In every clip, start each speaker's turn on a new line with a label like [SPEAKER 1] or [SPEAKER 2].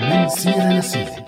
[SPEAKER 1] من سيرة لسيرة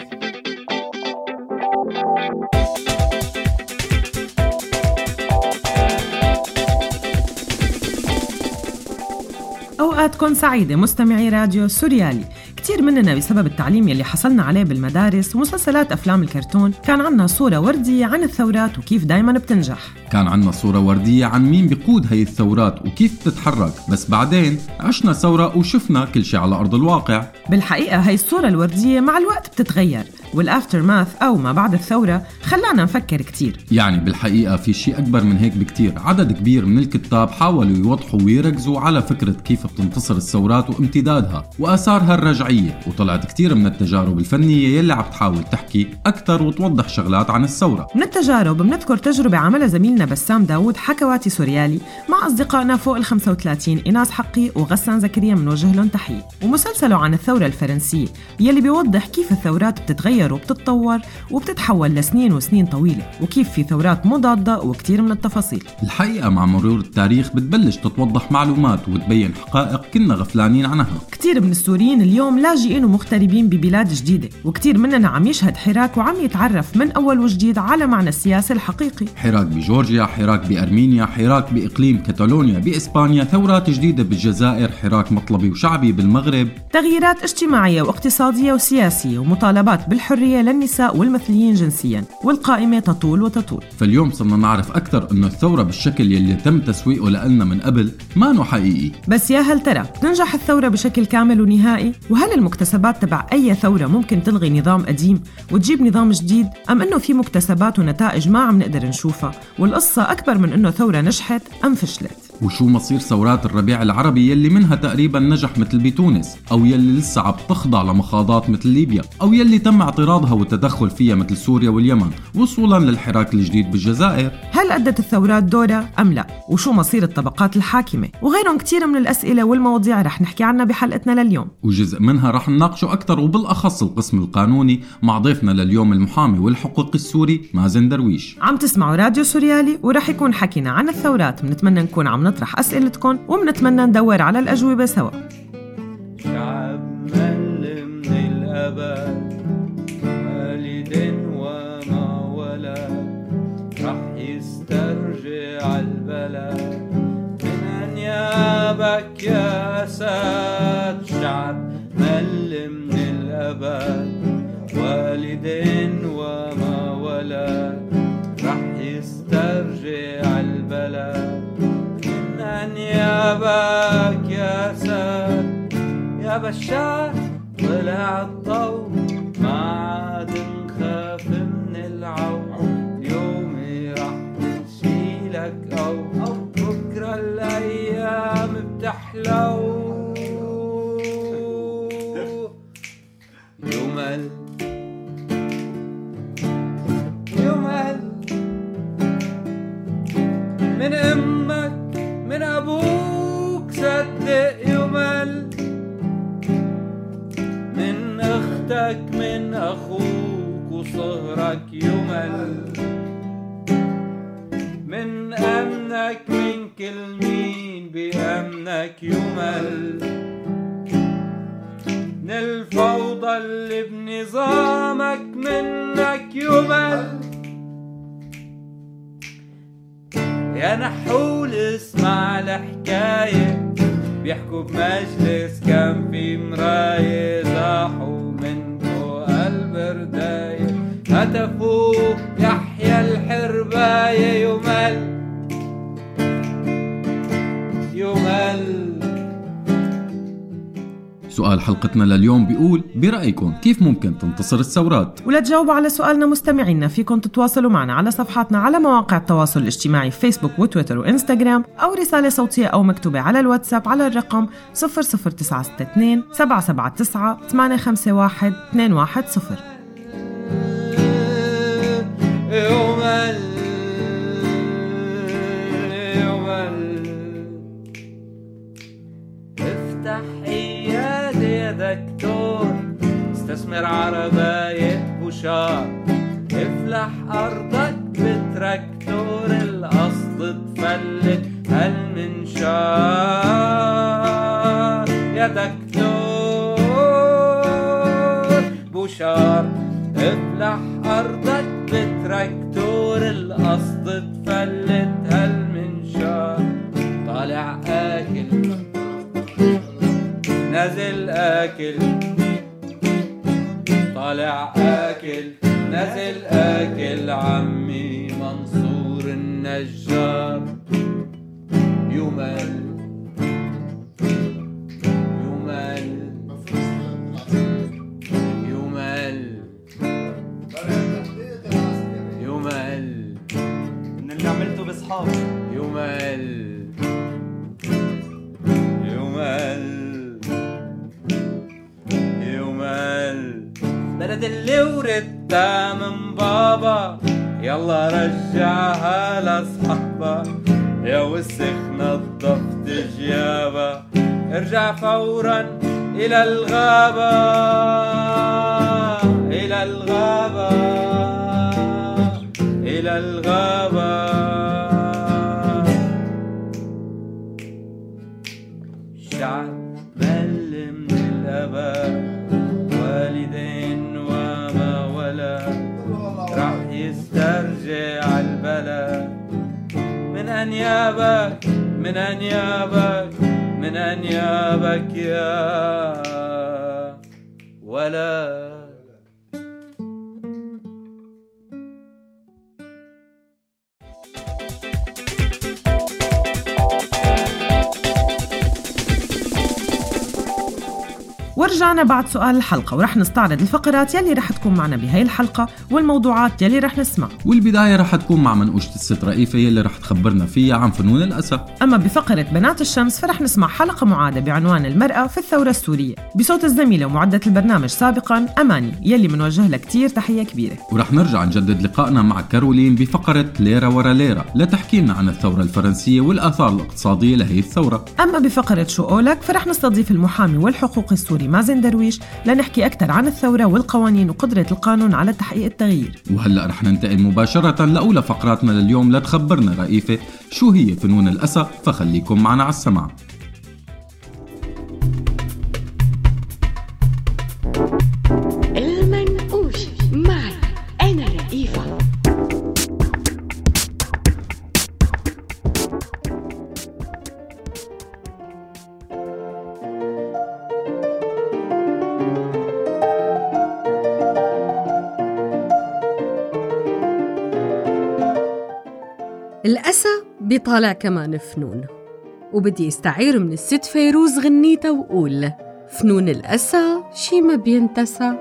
[SPEAKER 2] أوقاتكم سعيدة مستمعي راديو سوريالي. كتير مننا بسبب التعليم يلي حصلنا عليه بالمدارس ومسلسلات أفلام الكرتون كان عنا صورة وردية عن الثورات وكيف دايما بتنجح.
[SPEAKER 3] كان عنا صورة وردية عن مين بيقود هي الثورات وكيف بتتحرك. بس بعدين عشنا ثورة وشفنا كل شيء على أرض الواقع.
[SPEAKER 2] بالحقيقة هي الصورة الوردية مع الوقت بتتغير. والآفتر ماث أو ما بعد الثورة خلانا نفكر كتير.
[SPEAKER 3] يعني بالحقيقة في شيء أكبر من هيك بكتير. عدد كبير من الكتاب حاولوا يوضحوا ويركزوا على فكرة كيف بتنتصر الثورات وامتدادها وآثارها الرجعية وطلعت كتير من التجارب الفنية يلي عم تحاول تحكي أكثر وتوضح شغلات عن الثورة.
[SPEAKER 2] من التجارب بنذكر تجربة عملها زميلنا بسام داوود حكواتي سوريالي مع أصدقائنا فوق ال 35 إيناس حقي وغسان زكريا بنوجه لهم تحية. ومسلسله عن الثورة الفرنسية يلي بيوضح كيف الثورات بتتغير وبتتطور وبتتحول لسنين وسنين طويلة وكيف في ثورات مضادة وكتير من التفاصيل.
[SPEAKER 3] الحقيقة مع مرور التاريخ بتبلش تتوضح معلومات وتبين حقائق كنا غفلانين عنها.
[SPEAKER 2] كتير من السوريين اليوم لاجئين ومغتربين ببلاد جديدة وكتير مننا عم يشهد حراك وعم يتعرف من أول وجديد على معنى السياسي الحقيقي.
[SPEAKER 3] حراك بجورجيا حراك بأرمينيا حراك بإقليم كاتالونيا بإسبانيا ثورات جديدة بالجزائر حراك مطلبي وشعبي بالمغرب.
[SPEAKER 2] تغييرات اجتماعية واقتصادية وسياسية ومطالبات بالحرية للنساء والمثليين جنسيا والقائمة تطول وتطول
[SPEAKER 3] فاليوم صرنا نعرف أكثر أنه الثورة بالشكل يلي تم تسويقه لنا من قبل ما نو حقيقي
[SPEAKER 2] بس يا هل ترى تنجح الثورة بشكل كامل ونهائي؟ وهل المكتسبات تبع أي ثورة ممكن تلغي نظام قديم وتجيب نظام جديد؟ أم أنه في مكتسبات ونتائج ما عم نقدر نشوفها والقصة أكبر من أنه ثورة نجحت أم فشلت؟
[SPEAKER 3] وشو مصير ثورات الربيع العربي يلي منها تقريبا نجح مثل بتونس أو يلي لسه عم تخضع لمخاضات مثل ليبيا أو يلي تم اعتراضها والتدخل فيها مثل سوريا واليمن وصولا للحراك الجديد بالجزائر
[SPEAKER 2] هل أدت الثورات دورها أم لا؟ وشو مصير الطبقات الحاكمة؟ وغيرهم كتير من الأسئلة والمواضيع رح نحكي عنها بحلقتنا لليوم
[SPEAKER 3] وجزء منها رح نناقشه أكثر وبالأخص القسم القانوني مع ضيفنا لليوم المحامي والحقوق السوري مازن درويش
[SPEAKER 2] عم تسمعوا راديو سوريالي ورح يكون حكينا عن الثورات بنتمنى نكون عم نطرح أسئلتكم وبنتمنى ندور على الأجوبة سوا.
[SPEAKER 4] شعب من الأبد ولد رح البلد. من أنيابك يا أسد شعب مل من الأبد والد وما ولد رح يسترجع البلد. أنيابك يا أسد يا بشار طلع الضوء ما عاد نخاف من العو اليوم راح نشيلك أو بكرة الأيام بتحلو. يمل يمل من أمك أختك من أخوك وصهرك يمل من أمنك من كل مين بأمنك يمل من الفوضى اللي بنظامك منك يمل يا نحول اسمع الحكاية بيحكوا بمجلس كان في مراية زاحوا هتفوا يحيى الحرباية يمل يمل
[SPEAKER 3] سؤال حلقتنا لليوم بيقول برأيكم كيف ممكن تنتصر الثورات؟
[SPEAKER 2] ولتجاوبوا على سؤالنا مستمعينا فيكم تتواصلوا معنا على صفحاتنا على مواقع التواصل الاجتماعي فيسبوك وتويتر وإنستغرام أو رسالة صوتية أو مكتوبة على الواتساب على الرقم 00962 779 851 210
[SPEAKER 4] افتح عيادة يا دكتور استثمر عرباية افلح أرضك القصد تفلت هالمنشار يا دكتور بوشار افلح أرضك بتراكتور القصد تفلت هالمنشار طالع آكل. نازل آكل. طالع آكل. نازل آكل. عمي منصور النجار. يمل
[SPEAKER 5] عملته بصحابي
[SPEAKER 4] يمل يمل يمل بلد اللي وردتها من بابا. يلا رجعها لأصحابها. يا وسخ نظفت جيابها. ارجع فورا إلى الغابة إلى الغابة إلى الغابة. من أنيابك من أنيابك من أنيابك يا ولد
[SPEAKER 2] ورجعنا بعد سؤال الحلقة ورح نستعرض الفقرات يلي رح تكون معنا بهاي الحلقة والموضوعات يلي رح نسمع.
[SPEAKER 3] والبداية رح تكون مع منقوشة الست رئيفة يلي رح تخبرنا فيها عن فنون الأسى
[SPEAKER 2] أما بفقرة بنات الشمس فرح نسمع حلقة معادة بعنوان المرأة في الثورة السورية. بصوت الزميلة ومعدة البرنامج سابقا أماني يلي منوجه لها كتير تحية كبيرة.
[SPEAKER 3] ورح نرجع نجدد لقائنا مع كارولين بفقرة ليرة ورا ليرة لتحكي لنا عن الثورة الفرنسية والآثار الاقتصادية لهي الثورة.
[SPEAKER 2] أما بفقرة شو قولك فرح نستضيف المحامي والحقوقي السوري مازن درويش لنحكي أكثر عن الثورة والقوانين وقدرة القانون على تحقيق التغيير.
[SPEAKER 3] وهلأ رح ننتقل مباشرة لأولى فقراتنا لليوم لتخبرنا رئيفة شو هي فنون الأسى فخليكم معنا على السمع
[SPEAKER 6] بيطالع كمان فنون وبدي استعير من الست فيروز غنيتها وقول فنون الأسى شي ما بينتسى.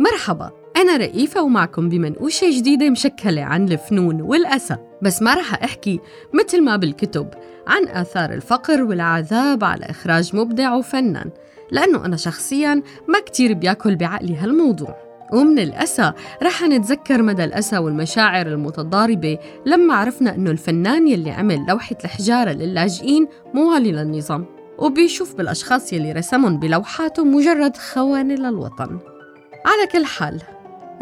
[SPEAKER 6] مرحبا أنا رئيفة ومعكم بمنقوشة جديدة مشكلة عن الفنون والأسى. بس ما رح أحكي مثل ما بالكتب عن آثار الفقر والعذاب على إخراج مبدع وفنان لأنه أنا شخصياً ما كتير بياكل بعقلي هالموضوع. ومن الأسى رح نتذكر مدى الأسى والمشاعر المتضاربة لما عرفنا أنه الفنان يلي عمل لوحة الحجارة للاجئين موالي للنظام وبيشوف بالأشخاص يلي رسمهم بلوحاته مجرد خوانة للوطن. على كل حال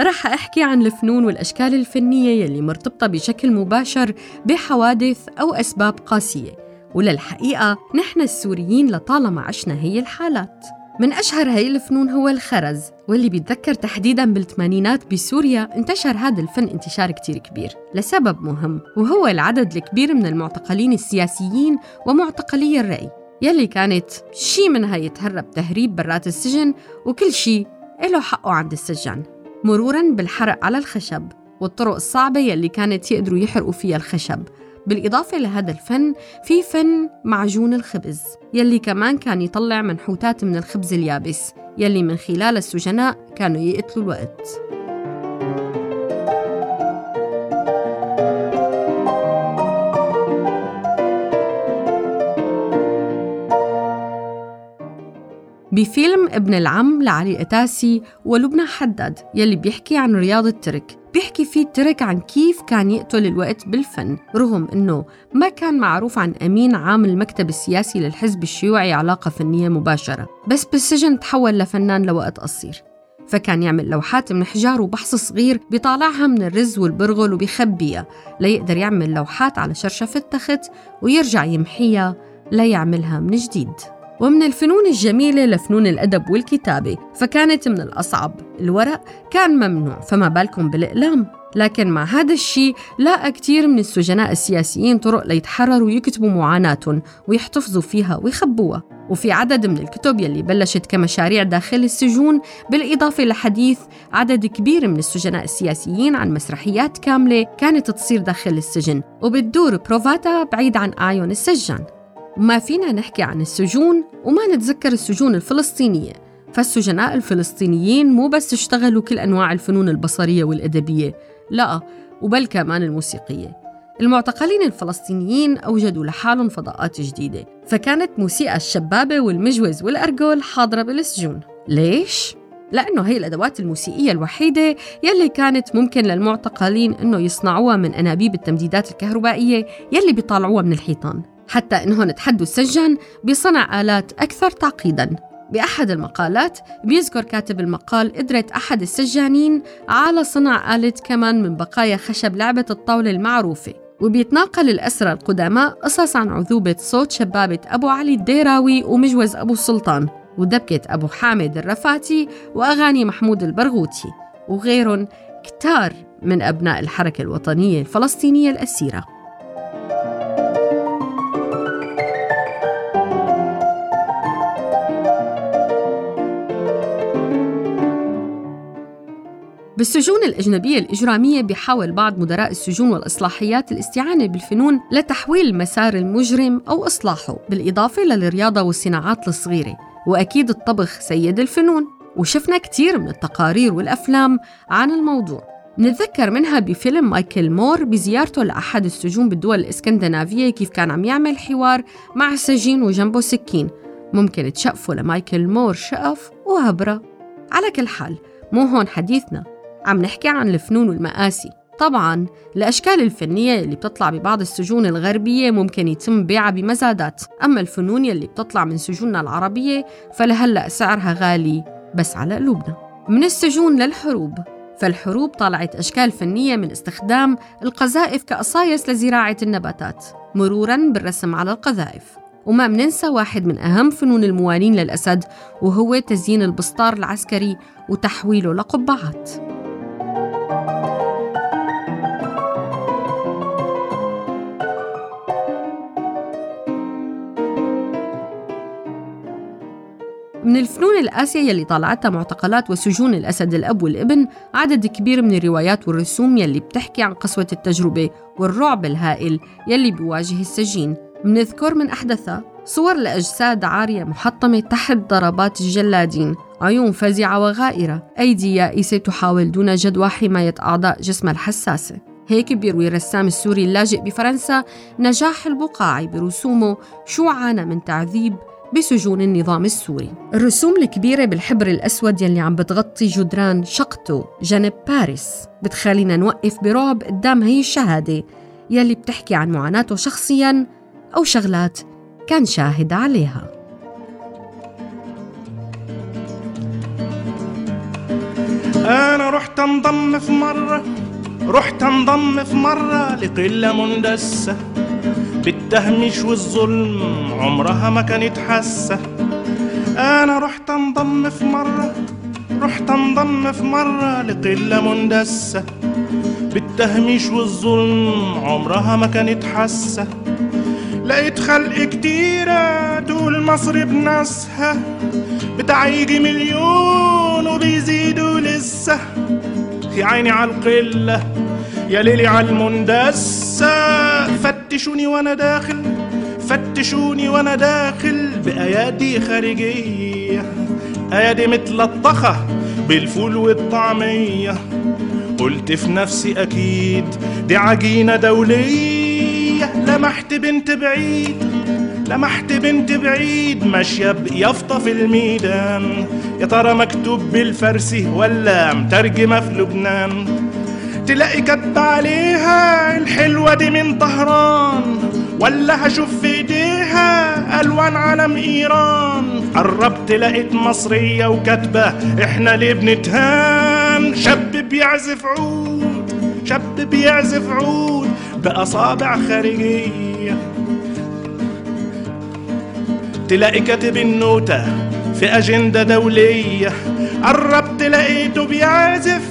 [SPEAKER 6] رح أحكي عن الفنون والأشكال الفنية يلي مرتبطة بشكل مباشر بحوادث أو أسباب قاسية وللحقيقة نحن السوريين لطالما عشنا هي الحالات. من أشهر هاي الفنون هو الخرز واللي بيتذكر تحديداً بالثمانينات بسوريا انتشر هذا الفن انتشار كتير كبير لسبب مهم وهو العدد الكبير من المعتقلين السياسيين ومعتقلي الرأي يلي كانت شي منها يتهرب تهريب برات السجن وكل شي له حقه عند السجان مرورا بالحرق على الخشب والطرق الصعبة يلي كانت يقدروا يحرقوا فيها الخشب. بالإضافة لهذا الفن في فن معجون الخبز يلي كمان كان يطلع منحوتات من الخبز اليابس يلي من خلال السجناء كانوا يقتلوا الوقت. بفيلم ابن العم لعلي قتاسي ولبنى حداد يلي بيحكي عن رياض الترك. بيحكي فيه الترك عن كيف كان يقتل الوقت بالفن رغم إنه ما كان معروف عن أمين عام المكتب السياسي للحزب الشيوعي علاقة فنية مباشرة. بس بالسجن تحول لفنان لوقت قصير. فكان يعمل لوحات من حجار وبحص صغير بيطالعها من الرز والبرغل وبيخبيها ليقدر يعمل لوحات على شرشف التخت ويرجع يمحيها ليعملها من جديد. ومن الفنون الجميلة لفنون الأدب والكتابة فكانت من الأصعب. الورق كان ممنوع فما بالكم بالإقلام. لكن مع هذا الشيء لاقى كتير من السجناء السياسيين طرق ليتحرروا ويكتبوا معاناتهم ويحتفظوا فيها ويخبوها. وفي عدد من الكتب يلي بلشت كمشاريع داخل السجون بالإضافة لحديث عدد كبير من السجناء السياسيين عن مسرحيات كاملة كانت تصير داخل السجن. وبتدور بروفاتا بعيد عن أعين السجان. وما فينا نحكي عن السجون وما نتذكر السجون الفلسطينية. فالسجناء الفلسطينيين مو بس اشتغلوا كل أنواع الفنون البصرية والأدبية لا وبل كمان الموسيقية. المعتقلين الفلسطينيين أوجدوا لحالهم فضاءات جديدة فكانت موسيقى الشبابة والمجوز والأرجل حاضرة بالسجون. ليش؟ لأنه هي الأدوات الموسيقية الوحيدة يلي كانت ممكن للمعتقلين أنه يصنعوها من أنابيب التمديدات الكهربائية يلي بيطالعوها من الحيطان. حتى إنهم تحدوا السجان بصنع آلات أكثر تعقيداً. بأحد المقالات بيذكر كاتب المقال قدرة أحد السجانين على صنع آلة كمان من بقايا خشب لعبة الطاولة المعروفة. وبيتناقل الأسرى القدماء قصص عن عذوبة صوت شبابة أبو علي الديراوي ومجوز أبو السلطان ودبكة أبو حامد الرفاتي وأغاني محمود البرغوثي وغيرهم كتار من أبناء الحركة الوطنية الفلسطينية الأسيرة. بالسجون الأجنبية الإجرامية بيحاول بعض مدراء السجون والإصلاحيات الاستعانة بالفنون لتحويل مسار المجرم أو إصلاحه بالإضافة للرياضة والصناعات الصغيرة. وأكيد الطبخ سيد الفنون. وشفنا كتير من التقارير والأفلام عن الموضوع. نتذكر منها بفيلم مايكل مور بزيارته لأحد السجون بالدول الإسكندنافية كيف كان عم يعمل حوار مع سجين وجنبه سكين. ممكن تشقفوا لمايكل مور شقف وهبرة. على كل حال مو هون حديثنا. عم نحكي عن الفنون والمآسي. طبعا الأشكال الفنية اللي بتطلع ببعض السجون الغربية ممكن يتم بيعها بمزادات. أما الفنون يلي بتطلع من سجوننا العربية فلهلأ سعرها غالي بس على قلوبنا. من السجون للحروب. فالحروب طلعت أشكال فنية من استخدام القذائف كقصايص لزراعة النباتات مرورا بالرسم على القذائف. وما مننسى واحد من أهم فنون الموالين للأسد وهو تزيين البسطار العسكري وتحويله لقبعات. من الفنون الآسية يلي طالعتها معتقلات وسجون الأسد الأب والابن عدد كبير من الروايات والرسوم يلي بتحكي عن قسوة التجربة والرعب الهائل يلي بيواجه السجين. منذكر من أحدثها صور لأجساد عارية محطمة تحت ضربات الجلادين عيون فزعة وغائرة. أيدي يائسة تحاول دون جدوى حماية أعضاء جسمها الحساسة. هيك بيروي الرسام السوري اللاجئ بفرنسا نجاح البقاعي برسومه شو عانى من تعذيب بسجون النظام السوري. الرسوم الكبيرة بالحبر الأسود يلي عم بتغطي جدران شقته جنب باريس. بتخلينا نوقف برعب قدام هي الشهادة يلي بتحكي عن معاناته شخصياً أو شغلات كان شاهد عليها.
[SPEAKER 7] أنا رحت انضم في مرة رحت انضم في مرة لقلة مندسة. بالتهميش والظلم عمرها ما كانت حاسة. أنا رحت أنضم في مرة رحت أنضم في مرة لقلة مندسة. بالتهميش والظلم عمرها ما كانت حاسة. لقيت خلق كتيرة تقول مصر بناسها. بتاع يجي مليون وبيزيدوا لسه. يا عيني على القلة يا ليلي على المندسة. فتشوني وأنا داخل فتشوني وأنا داخل بأيادي خارجية. أيادي متلطخة بالفول والطعمية. قلت في نفسي أكيد دي عجينة دولية. لمحت بنت بعيد لمحت بنت بعيد. ماشية بيافطة في الميدان. يا ترى مكتوب بالفارسي ولا مترجمة في لبنان؟ تلاقي كتب عليها الحلوة دي من طهران ولا هشوف في إيديها ألوان علم إيران. قربت لقيت مصرية وكاتبة إحنا ليه بنتهان؟ شاب بيعزف عود شاب بيعزف عود بأصابع خارجية. تلاقي كاتب النوتة في أجندة دولية قربت لقيته بيعزف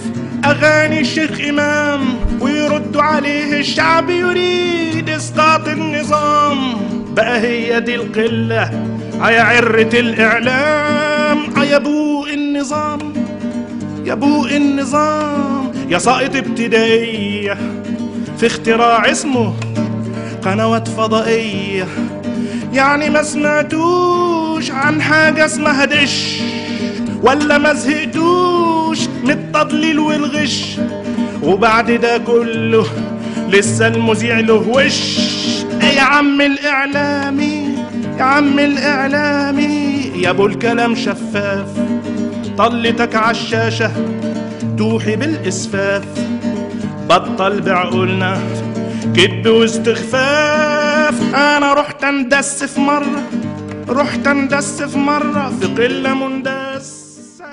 [SPEAKER 7] أغاني الشيخ إمام ويردوا عليه الشعب يريد إسقاط النظام. بقى هي دي القلة عيا عرة الإعلام عيا بوق النظام يا بوق النظام. يا ساقط ابتدائية في اختراع اسمه قنوات فضائية. يعني ما سمعتوش عن حاجة اسمها دش. ولا ما زهقتوش من التضليل والغش وبعد ده كله لسه المذيع له وش. يا عم الإعلامي يا عم الإعلامي يا أبو الكلام شفاف. طلتك عالشاشة توحي بالإسفاف. بطل بعقولنا كذب واستخفاف. أنا رحت أندس في مرة رحت أندس في مرة في قلة مندس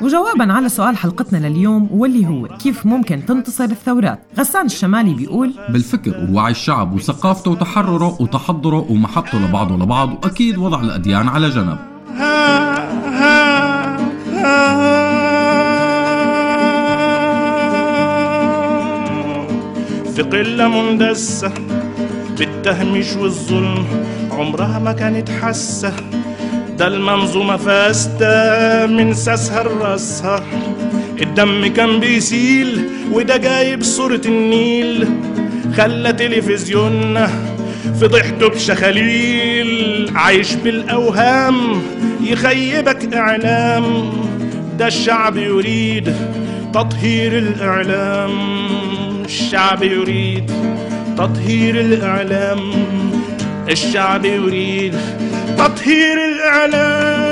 [SPEAKER 2] وجوابا على سؤال حلقتنا لليوم واللي هو كيف ممكن تنتصر الثورات؟ غسان الشمالي بيقول
[SPEAKER 3] بالفكر ووعي الشعب وثقافته وتحرره وتحضره ومحبته لبعضه لبعض وأكيد وضع الأديان على جنب.
[SPEAKER 7] في قلة مندسة بالتهميش والظلم عمرها ما كانت حاسة. ده المنظومة فاسدة من ساسها لراسها الدم كان بيسيل وده جايب صورة النيل. خلى تلفزيوننا فضحته بشخاليل عايش بالأوهام يخيبك إعلام. ده الشعب يريد تطهير الإعلام. الشعب يريد تطهير الإعلام. الشعب يريد تطهير الإعلام.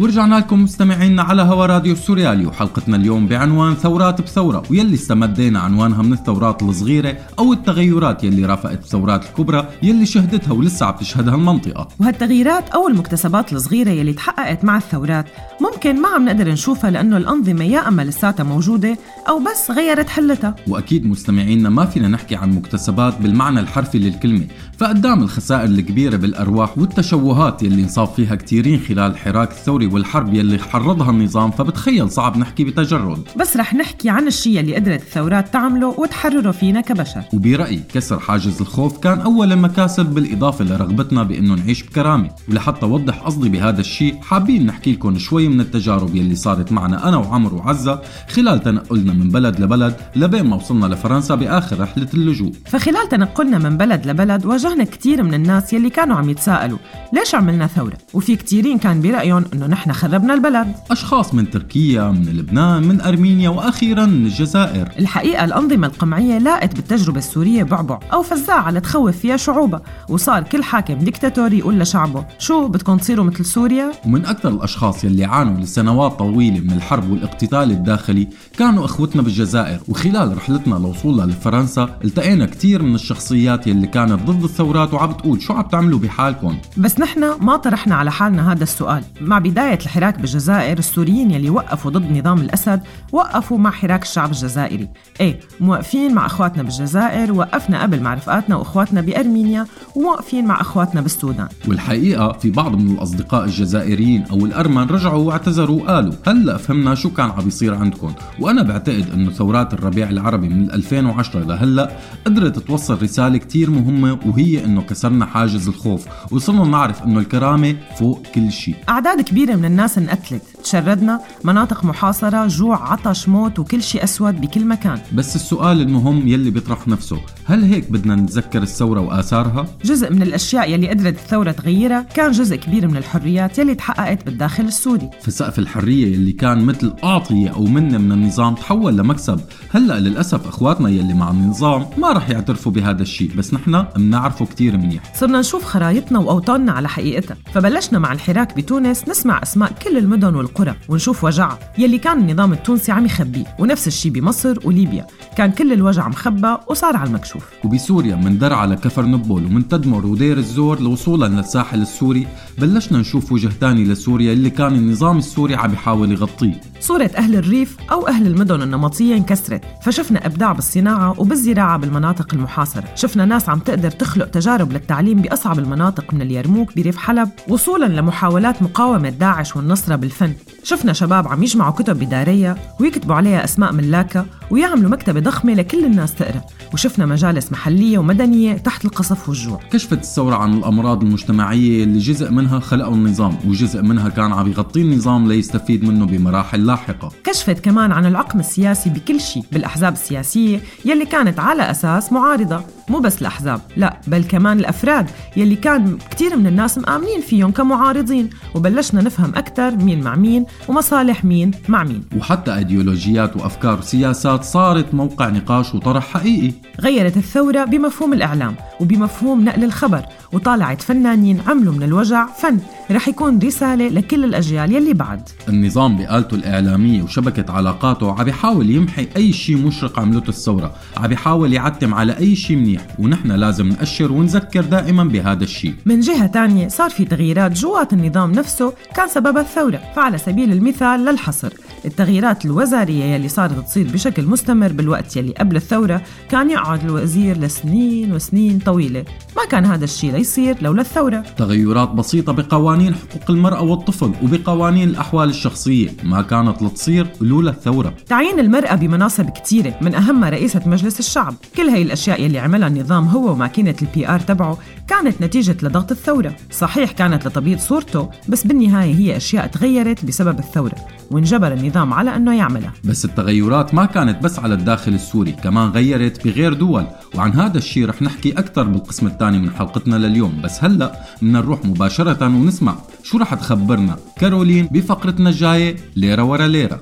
[SPEAKER 3] ورجعنا لكم مستمعينا على هوا راديو سوريالي وحلقتنا اليوم بعنوان ثورات بثورة ويلي استمدينا عنوانها من الثورات الصغيرة أو التغيرات يلي رافقت الثورات الكبرى يلي شهدتها ولسه عم تشهدها المنطقة.
[SPEAKER 2] وهالتغييرات أو المكتسبات الصغيرة يلي تحققت مع الثورات ممكن ما عم نقدر نشوفها لأنه الأنظمة يا أما لساتها موجودة أو بس غيرت حلتها.
[SPEAKER 3] وأكيد مستمعينا ما فينا نحكي عن مكتسبات بالمعنى الحرفي للكلمة فقدام الخسائر الكبيرة بالأرواح والتشوهات يلي انصاب فيها كثيرين خلال الحراك الثوري والحرب يلي حرضها النظام فبتخيل صعب نحكي بتجرد.
[SPEAKER 2] بس رح نحكي عن الشيء اللي قدرت الثورات تعمله وتحرره فينا كبشر.
[SPEAKER 3] وبرأيي كسر حاجز الخوف كان أول المكاسب بالإضافة لرغبتنا بأنه نعيش بكرامة. ولحتى أوضح قصدي بهذا الشيء حابين نحكي لكم شوي من التجارب يلي صارت معنا أنا وعمر وعزة خلال تنقلنا من بلد لبلد لبين ما وصلنا لفرنسا بآخر رحلة اللجوء.
[SPEAKER 2] فخلال تنقلنا من بلد لبلد واجهنا كتير من الناس يلي كانوا عم يتساءلوا ليش عملنا ثورة؟ وفي كتيرين كان برأيهم إنه نحن خربنا البلد.
[SPEAKER 3] أشخاص من تركيا من لبنان من أرمينيا وأخيرا من الجزائر.
[SPEAKER 2] الحقيقة الأنظمة القمعية لاقت بالتجربة السورية بعبع أو فزاعة لتخوف فيها شعوبها وصار كل حاكم ديكتاتوري يقول لشعبه شو بدكم تصيروا مثل سوريا؟
[SPEAKER 3] ومن أكثر الأشخاص يلي عانوا لسنوات طويلة من الحرب والاقتتال الداخلي كانوا إخوتنا بالجزائر. وخلال رحلتنا لوصولنا لفرنسا التقينا كثير من الشخصيات يلي كانت ضد الثورات وعم تقول شو عم تعملوا بحالكم.
[SPEAKER 2] بس نحن ما طرحنا على حالنا هذا السؤال. مع بداية الحراك بالجزائر السوريين يلي وقفوا ضد نظام الأسد وقفوا مع حراك الشعب الجزائري. إيه موقفين مع أخواتنا بالجزائر وقفنا قبل مع رفقاتنا وأخواتنا بأرمينيا وموقفين مع أخواتنا بالسودان.
[SPEAKER 3] والحقيقة في بعض من الأصدقاء الجزائريين أو الأرمن رجعوا واعتذروا وقالوا هلأ فهمنا شو كان عم يصير عندكم. وأنا بعتقد أنه ثورات الربيع العربي من 2010 لهلأ قدرت توصل رسالة كتير مهمة وهي أنه كسرنا حاجز الخوف. وصرنا نعرف أنه الكرامة فوق كل شيء.
[SPEAKER 2] أعداد كبيرة من الناس انقتلت تشردنا مناطق محاصرة جوع عطش موت وكل شيء أسود بكل مكان.
[SPEAKER 3] بس السؤال المهم يلي بيطرح نفسه هل هيك بدنا نتذكر الثورة وآثارها؟
[SPEAKER 2] جزء من الأشياء يلي قدرت الثورة تغيرها كان جزء كبير من الحريات يلي تحققت بالداخل السوري.
[SPEAKER 3] فسقف الحرية يلي كان مثل أعطية أو منة من النظام تحول لمكسب هلأ للأسف إخواتنا يلي مع النظام ما رح يعترفوا بهذا الشيء بس نحن بنعرفه كتير منيح.
[SPEAKER 2] صرنا نشوف خرايطنا وأوطاننا على حقيقتها فبلشنا مع الحراك بتونس نسمع أسماء كل المدن والقرى. بالقرى ونشوف وجعها يلي كان النظام التونسي عم يخبيه ونفس الشي بمصر وليبيا. كان كل الوجع مخبى وصار على المكشوف.
[SPEAKER 3] وبسوريا من درعا لكفر نبول ومن تدمر ودير الزور لوصولا للساحل السوري بلشنا نشوف وجه تاني لسوريا اللي كان النظام السوري عم يحاول يغطيه.
[SPEAKER 2] صورة أهل الريف أو أهل المدن النمطية انكسرت فشفنا إبداع بالصناعة وبالزراعة بالمناطق المحاصرة. شفنا ناس عم تقدر تخلق تجارب للتعليم بأصعب المناطق من اليرموك بريف حلب وصولا لمحاولات مقاومة داعش والنصرة بالفن. شفنا شباب عم يجمعوا كتب بدارية ويكتبوا عليها أسماء ملاكة ويعملوا مكتبة ضخمة لكل الناس تقرأ. وشفنا مجالس محلية ومدنية تحت القصف والجوع.
[SPEAKER 3] كشفت الثورة عن الأمراض المجتمعية اللي جزء منها خلقه النظام وجزء منها كان عم يغطيه النظام ليستفيد منه بمراحل لاحقة.
[SPEAKER 2] كشفت كمان عن العقم السياسي بكل شيء بالأحزاب السياسية يلي كانت على أساس معارضة. مو بس الأحزاب لا بل كمان الأفراد يلي كان كتير من الناس مآمنين فيهم كمعارضين وبلشنا نفهم أكثر مين مع مين ومصالح مين مع مين.
[SPEAKER 3] وحتى إيديولوجيات وأفكار وسياسات صارت موقع نقاش وطرح حقيقي.
[SPEAKER 2] غيرت الثورة بمفهوم الإعلام وبمفهوم نقل الخبر وطالعت فنانين عملوا من الوجع فن. رح يكون رسالة لكل الأجيال يلي بعد.
[SPEAKER 3] النظام بآلته الإعلامية وشبكة علاقاته عم يحاول يمحي أي شيء مشرق عملته الثورة عم يحاول يعتم على أي شيء منيح. ونحن لازم نأشر ونذكر دائما بهذا الشيء.
[SPEAKER 2] من جهة تانية صار في تغييرات جوات النظام نفسه كان سببها الثورة فعلى سبيل المثال للحصر. التغييرات الوزارية يلي صارت تصير بشكل مستمر بالوقت يلي قبل الثورة كان يقعد الوزير لسنين وسنين طويلة. ما كان هذا الشيء ليصير لولا الثورة.
[SPEAKER 3] تغيرات بسيطة بقوانين حقوق المرأة والطفل وبقوانين الأحوال الشخصية ما كانت لتصير لولا الثورة.
[SPEAKER 2] تعيين المرأة بمناصب كتيرة من أهمها رئيسة مجلس الشعب. كل هاي الأشياء يلي عملها النظام هو وماكينة ال PR تبعه كانت نتيجة لضغط الثورة. صحيح كانت لتبييض صورته بس بالنهاية هي أشياء تغيرت بسبب الثورة وانجبر النظام على أنه يعملها.
[SPEAKER 3] بس التغيرات ما كانت بس على الداخل السوري كمان غيرت بغير دول. وعن هذا الشيء رح نحكي أكثر بالقسم الثاني من حلقتنا لليوم. بس هلأ بدنا نروح مباشرة ونسمع شو رح تخبرنا كارولين بفقرتنا الجاية ليرة ورا ليرة.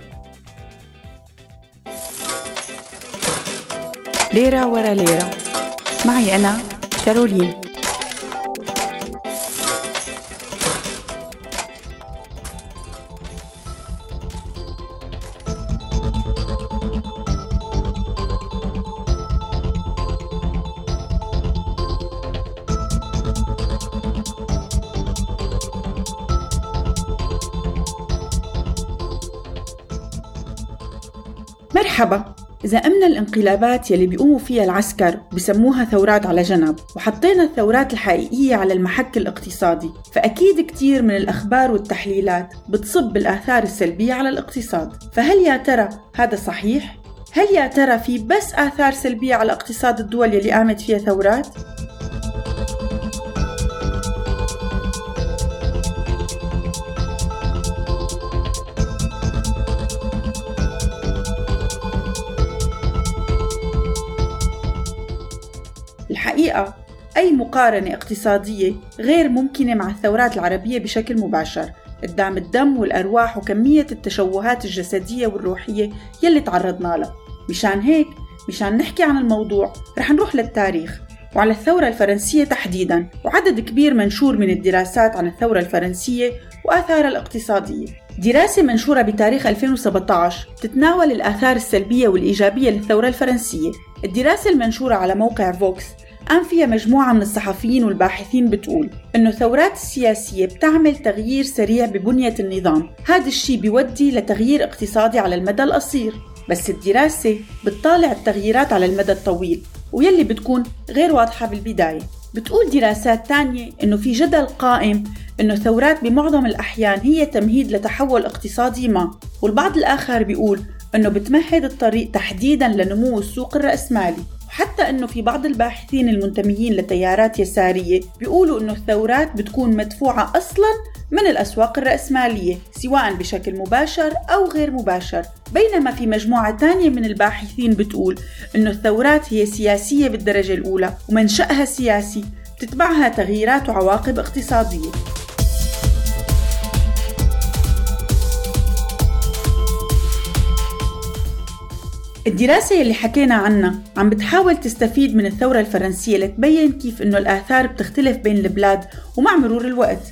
[SPEAKER 8] ليرة ورا ليرة. معي أنا كارولين مرحبا. إذا أمنا الانقلابات يلي بيقوموا فيها العسكر بسموها ثورات على جنب وحطينا الثورات الحقيقية على المحك الاقتصادي فأكيد كتير من الأخبار والتحليلات بتصب بالآثار السلبية على الاقتصاد فهل يا ترى هذا صحيح؟ هل يا ترى في بس آثار سلبية على اقتصاد الدول يلي قامت فيها ثورات؟ الحقيقة أي مقارنة اقتصادية غير ممكنة مع الثورات العربية بشكل مباشر. قدام الدم والأرواح وكمية التشوهات الجسدية والروحية يلي تعرضنا لها. مشان هيك مشان نحكي عن الموضوع رح نروح للتاريخ وعلى الثورة الفرنسية تحديدا وعدد كبير منشور من الدراسات عن الثورة الفرنسية وآثارها الاقتصادية. دراسة منشورة بتاريخ 2017 تتناول الآثار السلبية والإيجابية للثورة الفرنسية. الدراسة المنشورة على موقع فوكس قام فيها مجموعة من الصحفيين والباحثين بتقول إنه الثورات السياسية بتعمل تغيير سريع ببنية النظام. هذا الشيء بيودي لتغيير اقتصادي على المدى القصير بس الدراسة بتطالع التغييرات على المدى الطويل ويلي بتكون غير واضحة بالبداية. بتقول دراسات تانية إنه في جدل قائم إنه الثورات بمعظم الأحيان هي تمهيد لتحول اقتصادي ما والبعض الآخر بيقول إنه بتمهد الطريق تحديدا لنمو السوق الرأسمالي. وحتى إنه في بعض الباحثين المنتميين لتيارات يسارية بيقولوا إنه الثورات بتكون مدفوعة أصلا من الأسواق الرأسمالية سواء بشكل مباشر أو غير مباشر. بينما في مجموعة ثانية من الباحثين بتقول إنه الثورات هي سياسية بالدرجة الأولى ومنشأها سياسي تتبعها تغييرات وعواقب اقتصادية. الدراسة اللي حكينا عنها عم بتحاول تستفيد من الثورة الفرنسية لتبين كيف إنه الآثار بتختلف بين البلاد ومع مرور الوقت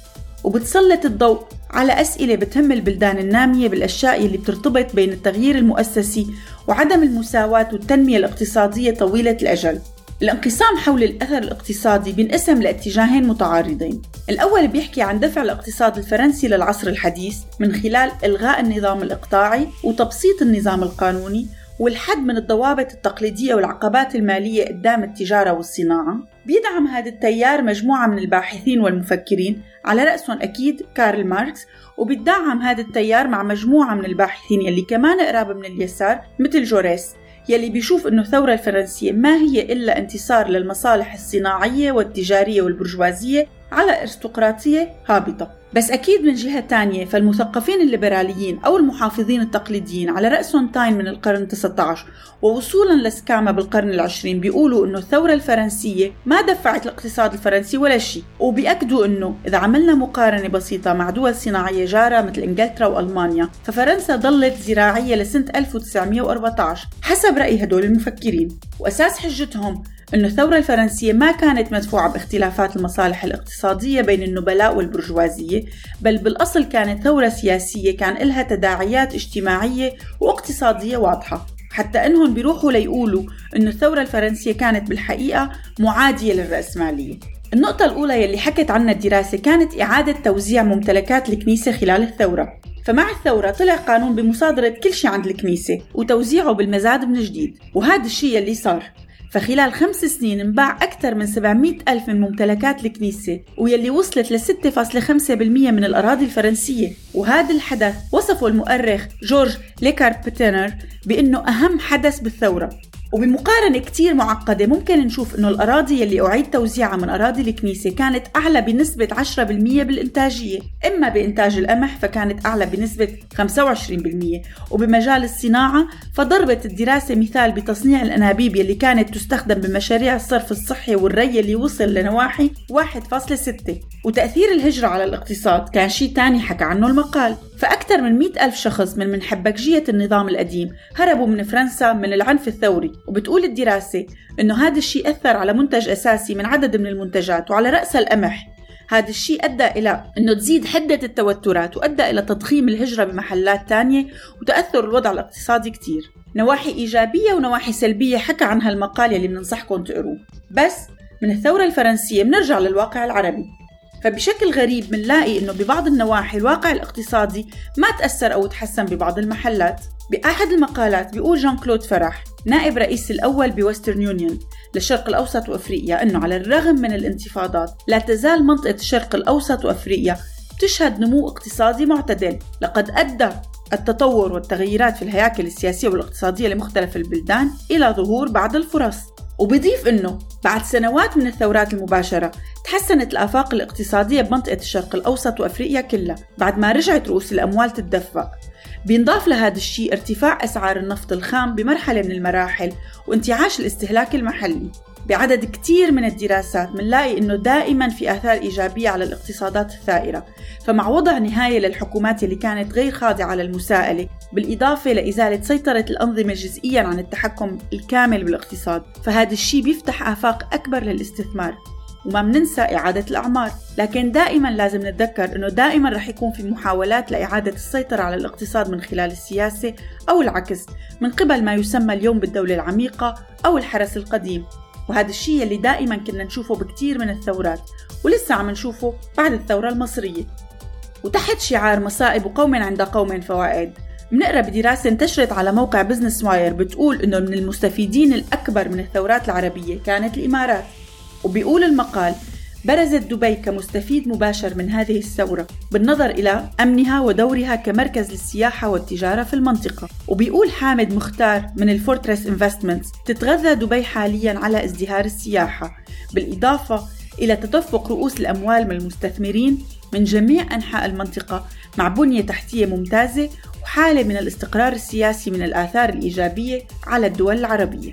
[SPEAKER 8] وبتسلط الضوء على أسئلة بتهم البلدان النامية بالأشياء اللي بترتبط بين التغيير المؤسسي وعدم المساواة والتنمية الاقتصادية طويلة الأجل. الانقسام حول الأثر الاقتصادي بينقسم لاتجاهين متعارضين. الأول بيحكي عن دفع الاقتصاد الفرنسي للعصر الحديث من خلال إلغاء النظام الإقطاعي وتبسيط النظام القانوني والحد من الضوابط التقليدية والعقبات المالية قدام التجارة والصناعة. بيدعم هذا التيار مجموعة من الباحثين والمفكرين على رأسهم أكيد كارل ماركس وبيدعم هذا التيار مع مجموعة من الباحثين يلي كمان قراب من اليسار مثل جوريس يلي بيشوف أنه الثورة الفرنسية ما هي إلا انتصار للمصالح الصناعية والتجارية والبرجوازية على أرستقراطية هابطة. بس أكيد من جهة تانية فالمثقفين الليبراليين أو المحافظين التقليديين على رأسهم تاين من القرن 19 ووصولا لسكاما بالقرن العشرين بيقولوا أنه الثورة الفرنسية ما دفعت الاقتصاد الفرنسي ولا شيء. وبيأكدوا أنه إذا عملنا مقارنة بسيطة مع دول صناعية جارة مثل إنجلترا وألمانيا ففرنسا ظلت زراعية لسنة 1914 حسب رأي هدول المفكرين. وأساس حجتهم أن الثورة الفرنسية ما كانت مدفوعة باختلافات المصالح الاقتصادية بين النبلاء والبرجوازية بل بالأصل كانت ثورة سياسية كان إلها تداعيات اجتماعية واقتصادية واضحة. حتى إنهم بيروحوا ليقولوا إنه الثورة الفرنسية كانت بالحقيقة معادية للرأسمالية. النقطة الأولى يلي حكت عنها الدراسة كانت إعادة توزيع ممتلكات الكنيسة خلال الثورة. فمع الثورة طلع قانون بمصادرة كل شيء عند الكنيسة وتوزيعه بالمزاد من جديد. وهذا الشيء يلي صار. فخلال خمس سنين انباع أكثر من 700 ألف من ممتلكات الكنيسة ويلي وصلت ل 6.5% من الأراضي الفرنسية. وهذا الحدث وصفه المؤرخ جورج ليكاربتنر بأنه أهم حدث بالثورة. وبمقارنة كتير معقدة ممكن نشوف إنه الأراضي يلي أعيد توزيعها من أراضي الكنيسة كانت أعلى بنسبة 10% بالإنتاجية. إما بإنتاج القمح فكانت أعلى بنسبة 25% وبمجال الصناعة فضربت الدراسة مثال بتصنيع الأنابيب يلي كانت تستخدم بمشاريع الصرف الصحي والري اللي وصل لنواحي 1.6 وتأثير الهجرة على الاقتصاد كان شيء تاني حكى عنه المقال. فأكثر من مئة ألف شخص من من حبكجية النظام القديم هربوا من فرنسا من العنف الثوري. وبتقول الدراسة أنه هذا الشيء أثر على منتج أساسي من عدد من المنتجات وعلى رأسها القمح. هذا الشيء أدى إلى أنه تزيد حدة التوترات وأدى إلى تضخيم الهجرة بمحلات تانية وتأثر الوضع الاقتصادي كتير. نواحي إيجابية ونواحي سلبية حكى عنها المقال اللي بننصحكم تقروه بس من الثورة الفرنسية بنرجع للواقع العربي. فبشكل غريب بنلاقي إنه ببعض النواحي الواقع الاقتصادي ما تأثر أو تحسن ببعض المحلات. بأحد المقالات بيقول جان كلود فرح نائب رئيس الأول بويسترن يونيون للشرق الأوسط وأفريقيا أنه على الرغم من الانتفاضات لا تزال منطقة الشرق الأوسط وأفريقيا تشهد نمو اقتصادي معتدل. لقد أدى التطور والتغيرات في الهياكل السياسية والاقتصادية لمختلف البلدان إلى ظهور بعض الفرص. وبضيف أنه بعد سنوات من الثورات المباشرة تحسنت الآفاق الاقتصادية بمنطقة الشرق الأوسط وأفريقيا كلها بعد ما رجعت رؤوس الأموال تتدفق. بينضاف لهذا الشيء ارتفاع أسعار النفط الخام بمرحلة من المراحل وانتعاش الاستهلاك المحلي. بعدد كتير من الدراسات منلاقي إنه دائما في آثار إيجابية على الاقتصادات الثائرة، فمع وضع نهاية للحكومات اللي كانت غير خاضعة للمساءله، بالإضافة لإزالة سيطرة الأنظمة جزئيا عن التحكم الكامل بالاقتصاد، فهذا الشيء بيفتح آفاق أكبر للاستثمار، وما بننسى إعادة الأعمار. لكن دائما لازم نتذكر أنه دائما رح يكون في محاولات لإعادة السيطرة على الاقتصاد من خلال السياسة أو العكس من قبل ما يسمى اليوم بالدولة العميقة أو الحرس القديم. وهذا الشيء اللي دائما كنا نشوفه بكتير من الثورات ولسه عم نشوفه بعد الثورة المصرية. وتحت شعار مصائب قوم عند قوم فوائد. بنقرأ بدراسة انتشرت على موقع بزنس واير بتقول إنه من المستفيدين الأكبر من الثورات العربية كانت الإمارات. وبيقول المقال برزت دبي كمستفيد مباشر من هذه الثورة بالنظر إلى أمنها ودورها كمركز للسياحة والتجارة في المنطقة. وبيقول حامد مختار من ال Fortress Investments تتغذى دبي حاليا على ازدهار السياحة بالإضافة إلى تدفق رؤوس الأموال من المستثمرين من جميع أنحاء المنطقة مع بنية تحتية ممتازة وحالة من الاستقرار السياسي من الآثار الإيجابية على الدول العربية.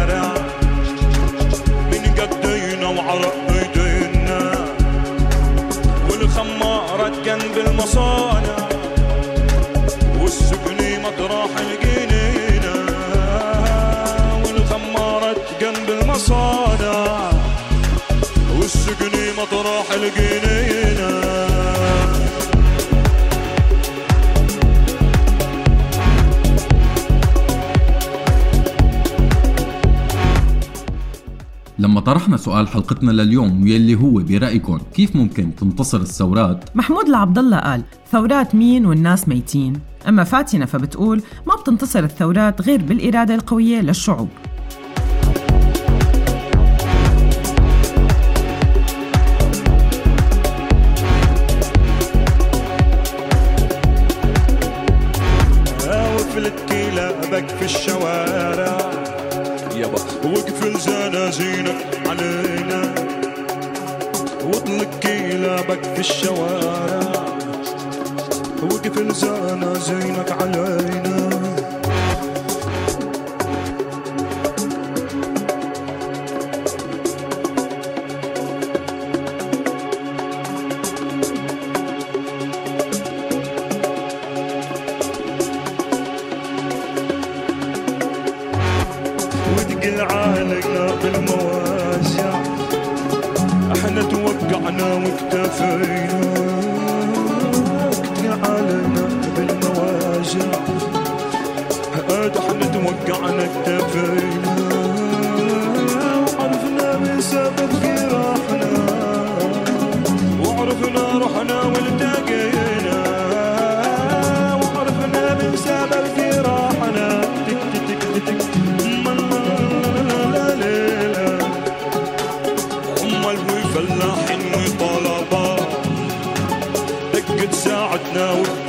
[SPEAKER 9] مطرح الجنينة
[SPEAKER 3] لما طرحنا سؤال حلقتنا لليوم واللي هو برأيكم كيف ممكن تنتصر الثورات؟
[SPEAKER 2] محمود العبد الله قال ثورات مين والناس ميتين. أما فاتنة فبتقول ما بتنتصر الثورات غير بالإرادة القوية للشعوب.
[SPEAKER 9] out.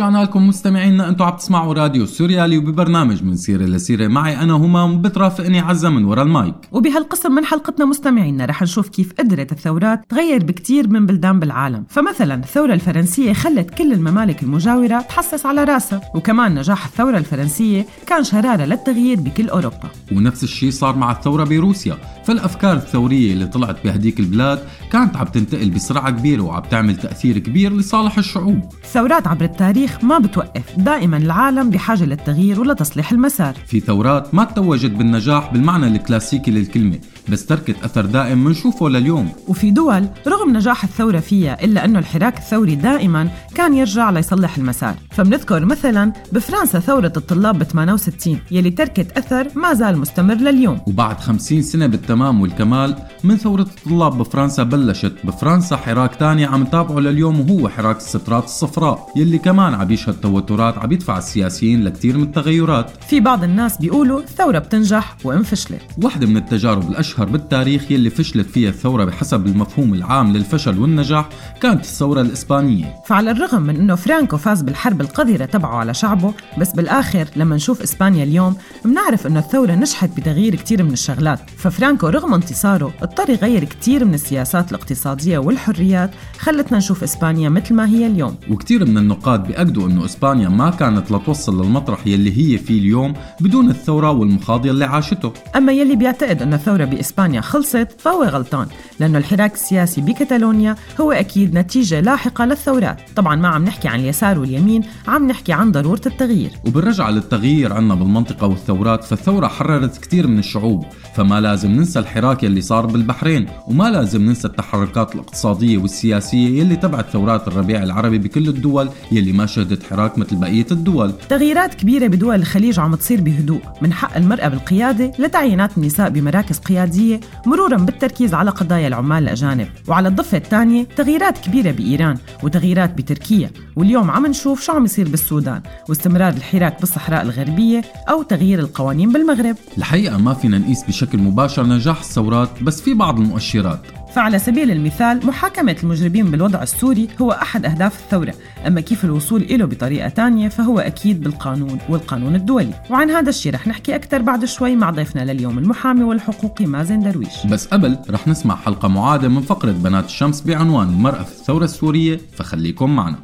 [SPEAKER 3] ورجعنا لكم مستمعينا أنتم عم تسمعوا راديو سوريالي وببرنامج من سيرة لسيرة. معي أنا همام بترافقني عزة من ورا المايك.
[SPEAKER 2] وبهالقسم من حلقتنا مستمعينا رح نشوف كيف قدرت الثورات تغير بكتير من بلدان بالعالم. فمثلا الثورة الفرنسية خلت كل الممالك المجاورة تحسس على رأسها وكمان نجاح الثورة الفرنسية كان شرارة للتغيير بكل أوروبا.
[SPEAKER 3] ونفس الشيء صار مع الثورة بروسيا. فالأفكار الثورية اللي طلعت بهديك البلاد كانت عم تنتقل بسرعة كبيرة وعم تعمل تأثير كبير لصالح الشعوب.
[SPEAKER 2] الثورات عبر التاريخ ما بتوقف دائما العالم بحاجة للتغيير ولتصليح المسار.
[SPEAKER 3] في ثورات ما توجت بالنجاح بالمعنى الكلاسيكي للكلمة بس تركت أثر دائم منشوفه لليوم.
[SPEAKER 2] وفي دول رغم نجاح الثورة فيها إلا أنه الحراك الثوري دائما كان يرجع ليصلح المسار. فبنذكر مثلا بفرنسا ثورة الطلاب ب 68 يلي تركت أثر ما زال مستمر لليوم.
[SPEAKER 3] وبعد 50 سنة بالتمام والكمال من ثورة الطلاب بفرنسا بلشت. بفرنسا حراك تاني عم نتابعه لليوم وهو حراك السترات الصفراء يلي كمان عم يشهد توترات عم يدفع السياسيين لكتير من التغيرات.
[SPEAKER 2] في بعض الناس بيقولوا الثورة بتنجح وإن فشلت
[SPEAKER 3] واحدة من التجارب الأشهر بالتاريخ يلي فشلت فيها الثورة بحسب المفهوم العام للفشل والنجاح كانت الثورة الإسبانية.
[SPEAKER 2] فعلى الرغم من أنه فرانكو فاز بالحرب القذرة تبعه على شعبه بس بالآخر لما نشوف إسبانيا اليوم بنعرف أنه الثورة نجحت بتغيير كتير من الشغلات. ففرانكو رغم انتصاره اضطر يغير كتير من السياسات الاقتصادية والحريات خلتنا نشوف إسبانيا مثل ما هي اليوم.
[SPEAKER 3] وكتير من النقاد بيأكدوا أنه إسبانيا ما كانت لتوصل للمطرح يلي هي فيه اليوم بدون الثورة والمخاض يلي عاشته.
[SPEAKER 2] أما يلي بيعتقد أن الثورة بإسبانيا خلصت فهو غلطان لأنه الحراك السياسي بكتالونيا هو أكيد نتيجة لاحقة للثورات. طبعا ما عم نحكي عن اليسار واليمين عم نحكي عن ضرورة التغيير.
[SPEAKER 3] وبالرجعة للتغيير عنا بالمنطقة والثورات فالثورة حررت كتير من الشعوب فما لازم ننسى الحراك يلي صار بالبحرين وما لازم ننسى التحركات الاقتصادية والسياسية يلي تبعت ثورات الربيع العربي بكل الدول يلي ما شهدت حراك مثل بقية الدول.
[SPEAKER 2] تغييرات كبيرة بدول الخليج عم تصير بهدوء من حق المرأة بالقيادة لتعيينات النساء بمراكز قيادية مرورا بالتركيز على قضايا العمال الأجانب. وعلى الضفة الثانية تغييرات كبيرة بإيران وتغييرات بتركيا. واليوم عم نشوف شو عم يصير بالسودان واستمرار الحراك بالصحراء الغربية أو تغيير القوانين بالمغرب.
[SPEAKER 3] الحقيقة ما فينا نقيس بشكل مباشر نجاح الثورات بس في بعض المؤشرات.
[SPEAKER 2] فعلى سبيل المثال محاكمة المجرمين بالوضع السوري هو أحد أهداف الثورة أما كيف الوصول إله بطريقة تانية فهو أكيد بالقانون والقانون الدولي. وعن هذا الشيء رح نحكي أكثر بعد شوي مع ضيفنا لليوم المحامي والحقوقي مازن درويش.
[SPEAKER 3] بس قبل رح نسمع حلقة معادة من فقرة بنات الشمس بعنوان المرأة في الثورة السورية فخليكم معنا.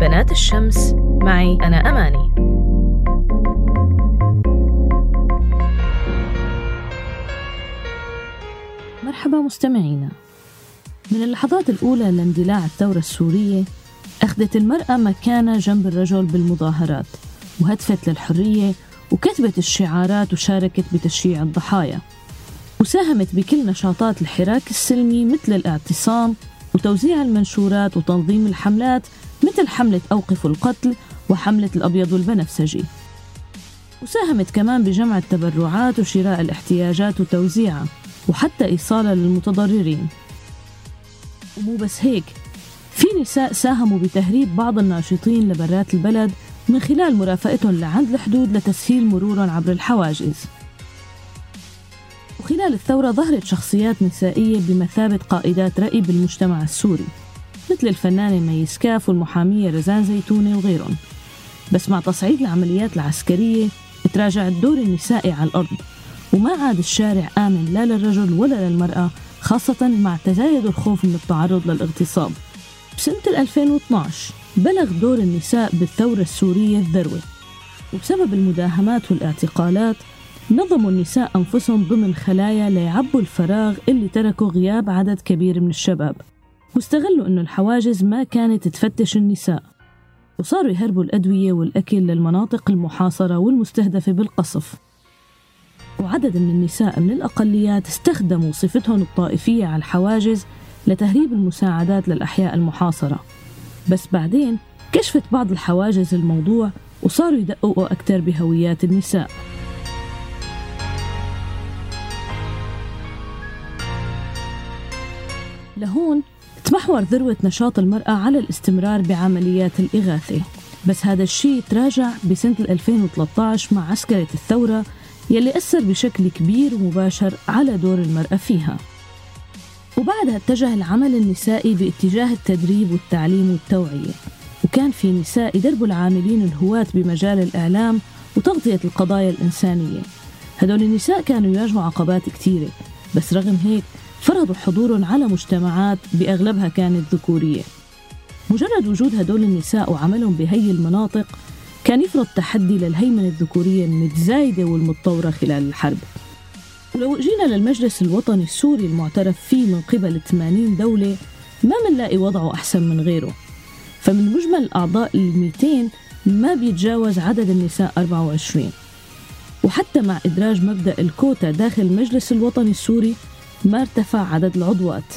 [SPEAKER 10] بنات الشمس معي أنا أماني. مرحبا مستمعينا. من اللحظات الأولى لاندلاع الثورة السورية أخذت المرأة مكانة جنب الرجل بالمظاهرات وهتفت للحرية وكتبت الشعارات وشاركت بتشييع الضحايا. وساهمت بكل نشاطات الحراك السلمي مثل الاعتصام وتوزيع المنشورات وتنظيم الحملات مثل حملة أوقفوا القتل وحملة الأبيض والبنفسجي. وساهمت كمان بجمع التبرعات وشراء الاحتياجات وتوزيعها. وحتى إيصالها للمتضررين. ومو بس هيك في نساء ساهموا بتهريب بعض الناشطين لبرات البلد من خلال مرافقتهم لعند الحدود لتسهيل مرورهم عبر الحواجز. وخلال الثورة ظهرت شخصيات نسائية بمثابة قائدات رأي بالمجتمع السوري مثل الفنانة ميس كاف والمحامية رزان زيتونة وغيرهم. بس مع تصعيد العمليات العسكرية تراجع الدور النسائي على الأرض. وما عاد الشارع آمن لا للرجل ولا للمرأة خاصة مع تزايد الخوف من التعرض للاغتصاب. بسنة 2012 بلغ دور النساء بالثورة السورية الذروة. وبسبب المداهمات والاعتقالات نظموا النساء أنفسهم ضمن خلايا ليعبوا الفراغ اللي تركه غياب عدد كبير من الشباب. واستغلوا أنه الحواجز ما كانت تفتش النساء. وصاروا يهربوا الأدوية والأكل للمناطق المحاصرة والمستهدفة بالقصف. وعدد من النساء من الأقليات استخدموا صفتهم الطائفية على الحواجز لتهريب المساعدات للأحياء المحاصرة. بس بعدين كشفت بعض الحواجز الموضوع وصاروا يدققوا أكثر بهويات النساء. لهون تمحور ذروة نشاط المرأة على الاستمرار بعمليات الإغاثة. بس هذا الشيء تراجع بسنة 2013 مع عسكرة الثورة يلي أثر بشكل كبير ومباشر على دور المرأة فيها. وبعدها اتجه العمل النسائي باتجاه التدريب والتعليم والتوعية. وكان في نساء يدربوا العاملين الهواة بمجال الإعلام وتغطية القضايا الإنسانية. هدول النساء كانوا يواجهوا عقبات كثيرة. بس رغم هيك فرضوا حضورهم على مجتمعات بأغلبها كانت ذكورية. مجرد وجود هدول النساء وعملهم بهي المناطق كان يفرض تحدي للهيمنة الذكورية المتزايدة والمتطورة خلال الحرب. ولو جينا للمجلس الوطني السوري المعترف فيه من قبل 80 دولة ما منلاقي وضعه أحسن من غيره. فمن مجمل الأعضاء ال 200 ما بيتجاوز عدد النساء 24 وحتى مع إدراج مبدأ الكوتا داخل المجلس الوطني السوري ما ارتفع عدد العضوات.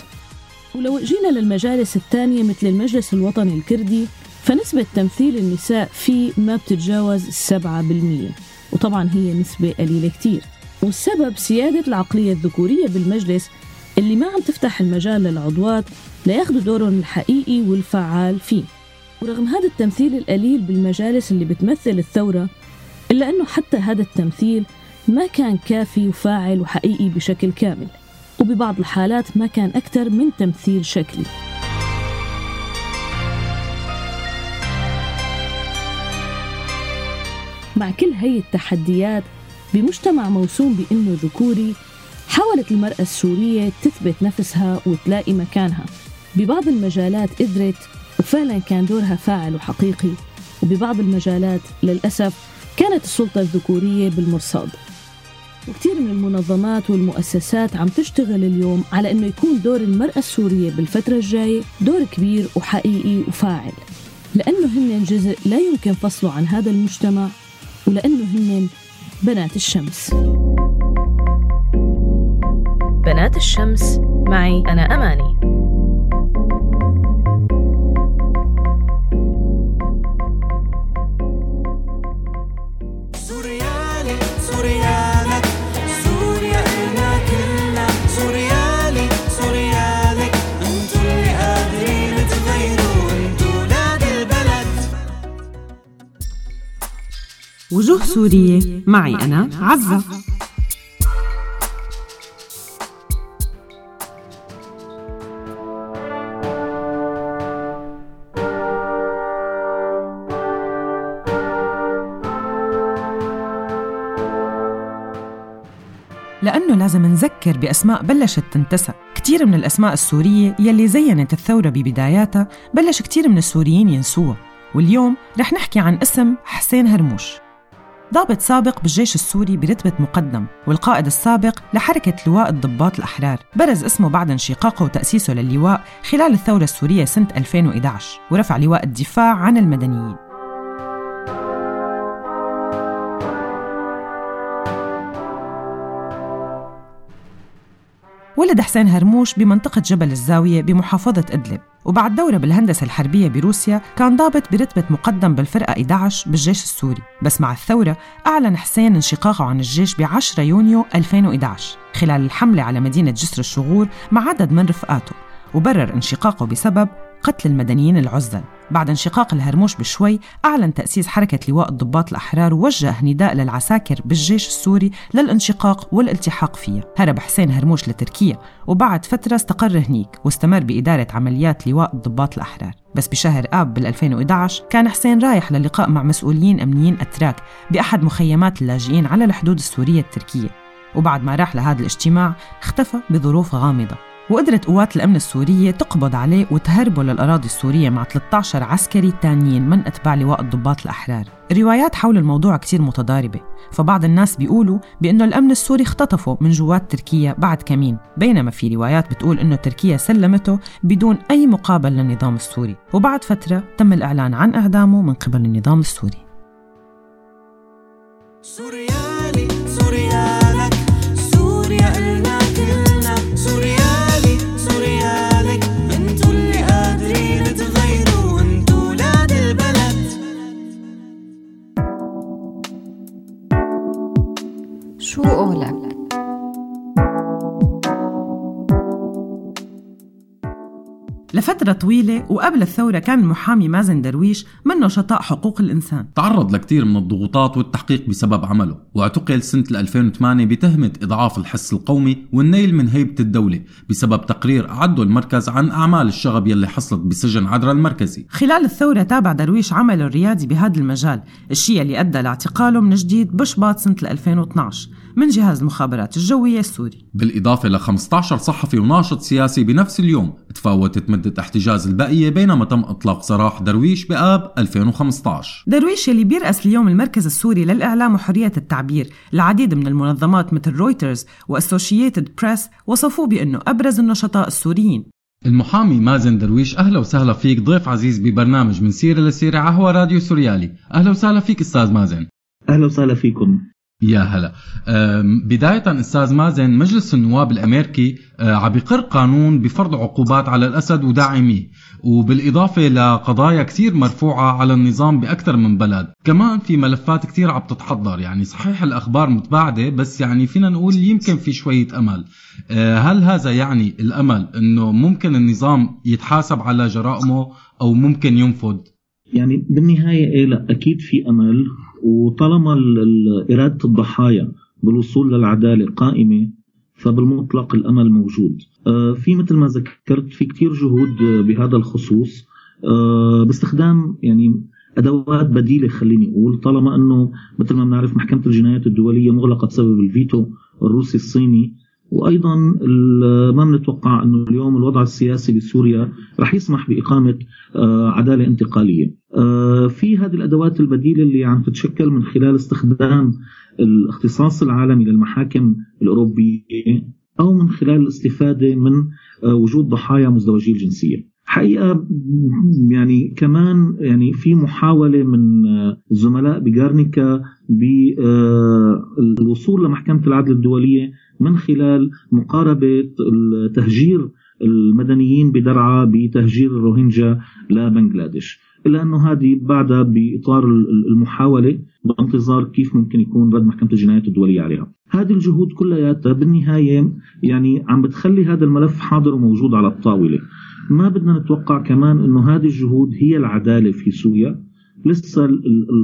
[SPEAKER 10] ولو جينا للمجالس الثانية مثل المجلس الوطني الكردي فنسبة تمثيل النساء فيه ما بتتجاوز السبعة بالمية وطبعا هي نسبة قليلة كتير. والسبب سيادة العقلية الذكورية بالمجلس اللي ما عم تفتح المجال للعضوات لياخذوا دورهم الحقيقي والفعال فيه. ورغم هذا التمثيل القليل بالمجالس اللي بتمثل الثورة إلا أنه حتى هذا التمثيل ما كان كافي وفاعل وحقيقي بشكل كامل وببعض الحالات ما كان أكثر من تمثيل شكلي. مع كل هي التحديات بمجتمع موسوم بأنه ذكوري حاولت المرأة السورية تثبت نفسها وتلاقي مكانها. ببعض المجالات قدرت وفعلا كان دورها فاعل وحقيقي. وببعض المجالات للأسف كانت السلطة الذكورية بالمرصاد. وكثير من المنظمات والمؤسسات عم تشتغل اليوم على أنه يكون دور المرأة السورية بالفترة الجاية دور كبير وحقيقي وفاعل. لأنه هن جزء لا يمكن فصله عن هذا المجتمع ولأنه هن بنات الشمس.
[SPEAKER 11] بنات الشمس معي أنا أماني.
[SPEAKER 2] وجوه سورية. معي أنا عزة. لأنه لازم نذكر بأسماء بلشت تنتسى كتير من الأسماء السورية يلي زينت الثورة ببداياتها بلش كتير من السوريين ينسوها. واليوم رح نحكي عن اسم حسين هرموش. ضابط سابق بالجيش السوري برتبة مقدم والقائد السابق لحركة لواء الضباط الأحرار. برز اسمه بعد انشقاقه وتأسيسه للواء خلال الثورة السورية سنة 2011 ورفع لواء الدفاع عن المدنيين. ولد حسين هرموش بمنطقة جبل الزاوية بمحافظة إدلب. وبعد دورة بالهندسة الحربية بروسيا كان ضابط برتبة مقدم بالفرقة 11 بالجيش السوري. بس مع الثورة أعلن حسين انشقاقه عن الجيش ب 10 يونيو 2011 خلال الحملة على مدينة جسر الشغور مع عدد من رفقاته وبرر انشقاقه بسبب قتل المدنيين العزل. بعد انشقاق الهرموش بشوي أعلن تأسيس حركة لواء الضباط الأحرار ووجه نداء للعساكر بالجيش السوري للانشقاق والالتحاق فيها هرب حسين هرموش لتركيا وبعد فترة استقر هنيك واستمر بإدارة عمليات لواء الضباط الأحرار. بس بشهر آب بال 2011 كان حسين رايح للقاء مع مسؤولين أمنيين أتراك بأحد مخيمات اللاجئين على الحدود السورية التركية. وبعد ما راح لهذا الاجتماع اختفى بظروف غامضة. وقدرت قوات الأمن السورية تقبض عليه وتهربه للأراضي السورية مع 13 عسكري تانيين من أتباع لواء الضباط الأحرار. الروايات حول الموضوع كتير متضاربة فبعض الناس بيقولوا بأنه الأمن السوري اختطفه من جوات تركيا بعد كمين بينما في روايات بتقول أنه تركيا سلمته بدون أي مقابل للنظام السوري. وبعد فترة تم الإعلان عن إعدامه من قبل النظام السوري.
[SPEAKER 9] سوريالي
[SPEAKER 12] شو قولك؟
[SPEAKER 2] لفترة طويلة وقبل الثورة كان المحامي مازن درويش من نشطاء حقوق الإنسان.
[SPEAKER 3] تعرض لكثير من الضغوطات والتحقيق بسبب عمله واعتقل سنة 2008 بتهمة إضعاف الحس القومي والنيل من هيبة الدولة بسبب تقرير أعده المركز عن أعمال الشغب يلي حصلت بسجن عدرا المركزي.
[SPEAKER 2] خلال الثورة تابع درويش عمله الريادي بهذا المجال الشيء اللي أدى لاعتقاله من جديد بشباط سنة 2012 من جهاز المخابرات الجوية السوري.
[SPEAKER 3] بالإضافة ل 15 صحفي وناشط سياسي بنفس اليوم تفاوتت مدة احتجاز البقية بينما تم إطلاق سراح درويش بآب 2015
[SPEAKER 2] درويش يلي بيرأس اليوم المركز السوري للإعلام وحرية التعبير. العديد من المنظمات مثل رويترز وأسوشيتد بريس وصفوه بأنه أبرز النشطاء السوريين.
[SPEAKER 3] المحامي مازن درويش أهلا وسهلا فيك. ضيف عزيز ببرنامج من سيرة لسيرة ع هوا راديو سوريالي. أهلا وسهلا فيك أستاذ مازن.
[SPEAKER 13] أهلا وسهلا فيكم.
[SPEAKER 3] يا هلا. بداية أستاذ مازن مجلس النواب الأمريكي آه، عم بيقر قانون بفرض عقوبات على الأسد وداعميه وبالإضافة لقضايا كثير مرفوعة على النظام بأكثر من بلد. كمان في ملفات كثير عم تتحضر يعني صحيح الأخبار متباعدة بس يعني فينا نقول يمكن في شوية أمل. آه، هل هذا يعني الأمل أنه ممكن النظام يتحاسب على جرائمه أو ممكن ينفذ؟
[SPEAKER 13] يعني بالنهاية إيه لا أكيد في أمل. وطالما إرادة الضحايا بالوصول للعدالة قائمة فبالمطلق الأمل موجود. آه، في مثل ما ذكرت في كتير جهود بهذا الخصوص. آه، باستخدام يعني أدوات بديلة خليني أقول. طالما أنه مثل ما بنعرف محكمة الجنايات الدولية مغلقة بسبب الفيتو الروسي الصيني وأيضا ما بنتوقع إنه اليوم الوضع السياسي بسوريا رح يسمح بإقامة آه، عدالة انتقالية. آه، في هذه الأدوات البديلة اللي عم تتشكل من خلال استخدام الاختصاص العالمي للمحاكم الأوروبية أو من خلال الاستفادة من آه، وجود ضحايا مزدوجي الجنسية. حقيقة يعني كمان يعني في محاولة من الزملاء بجارنيكا بالوصول لمحكمة العدل الدولية من خلال مقاربة تهجير المدنيين بدرعا بتهجير الروهينجا لبنغلاديش. إلا أنه هذه بعدها بإطار المحاولة بانتظار كيف ممكن يكون رد محكمة الجنايات الدولية عليها. هذه الجهود كلياتها بالنهاية يعني عم بتخلي هذا الملف حاضر وموجود على الطاولة. ما بدنا نتوقع كمان أنه هذه الجهود هي العدالة في سوريا. لسه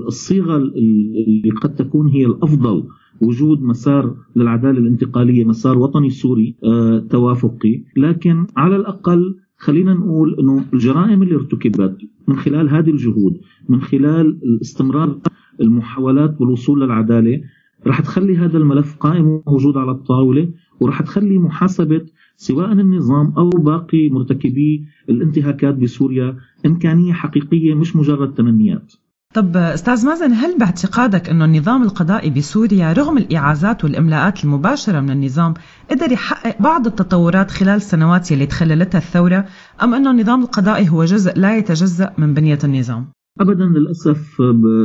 [SPEAKER 13] الصيغة اللي قد تكون هي الأفضل وجود مسار للعدالة الانتقالية مسار وطني سوري آه توافقي. لكن على الأقل خلينا نقول إنه الجرائم اللي ارتكبت من خلال هذه الجهود من خلال استمرار المحاولات بالوصول للعدالة رح تخلي هذا الملف قائم وموجود على الطاولة ورح تخلي محاسبة سواء النظام أو باقي مرتكبي الانتهاكات بسوريا إمكانية حقيقية مش مجرد تمنيات.
[SPEAKER 2] طب أستاذ مازن هل باعتقادك أنه النظام القضائي بسوريا رغم الإعازات والإملاءات المباشرة من النظام قدر يحقق بعض التطورات خلال السنوات يلي تخللتها الثورة أم أنه النظام القضائي هو جزء لا يتجزأ من بنية النظام؟
[SPEAKER 13] ابدا للأسف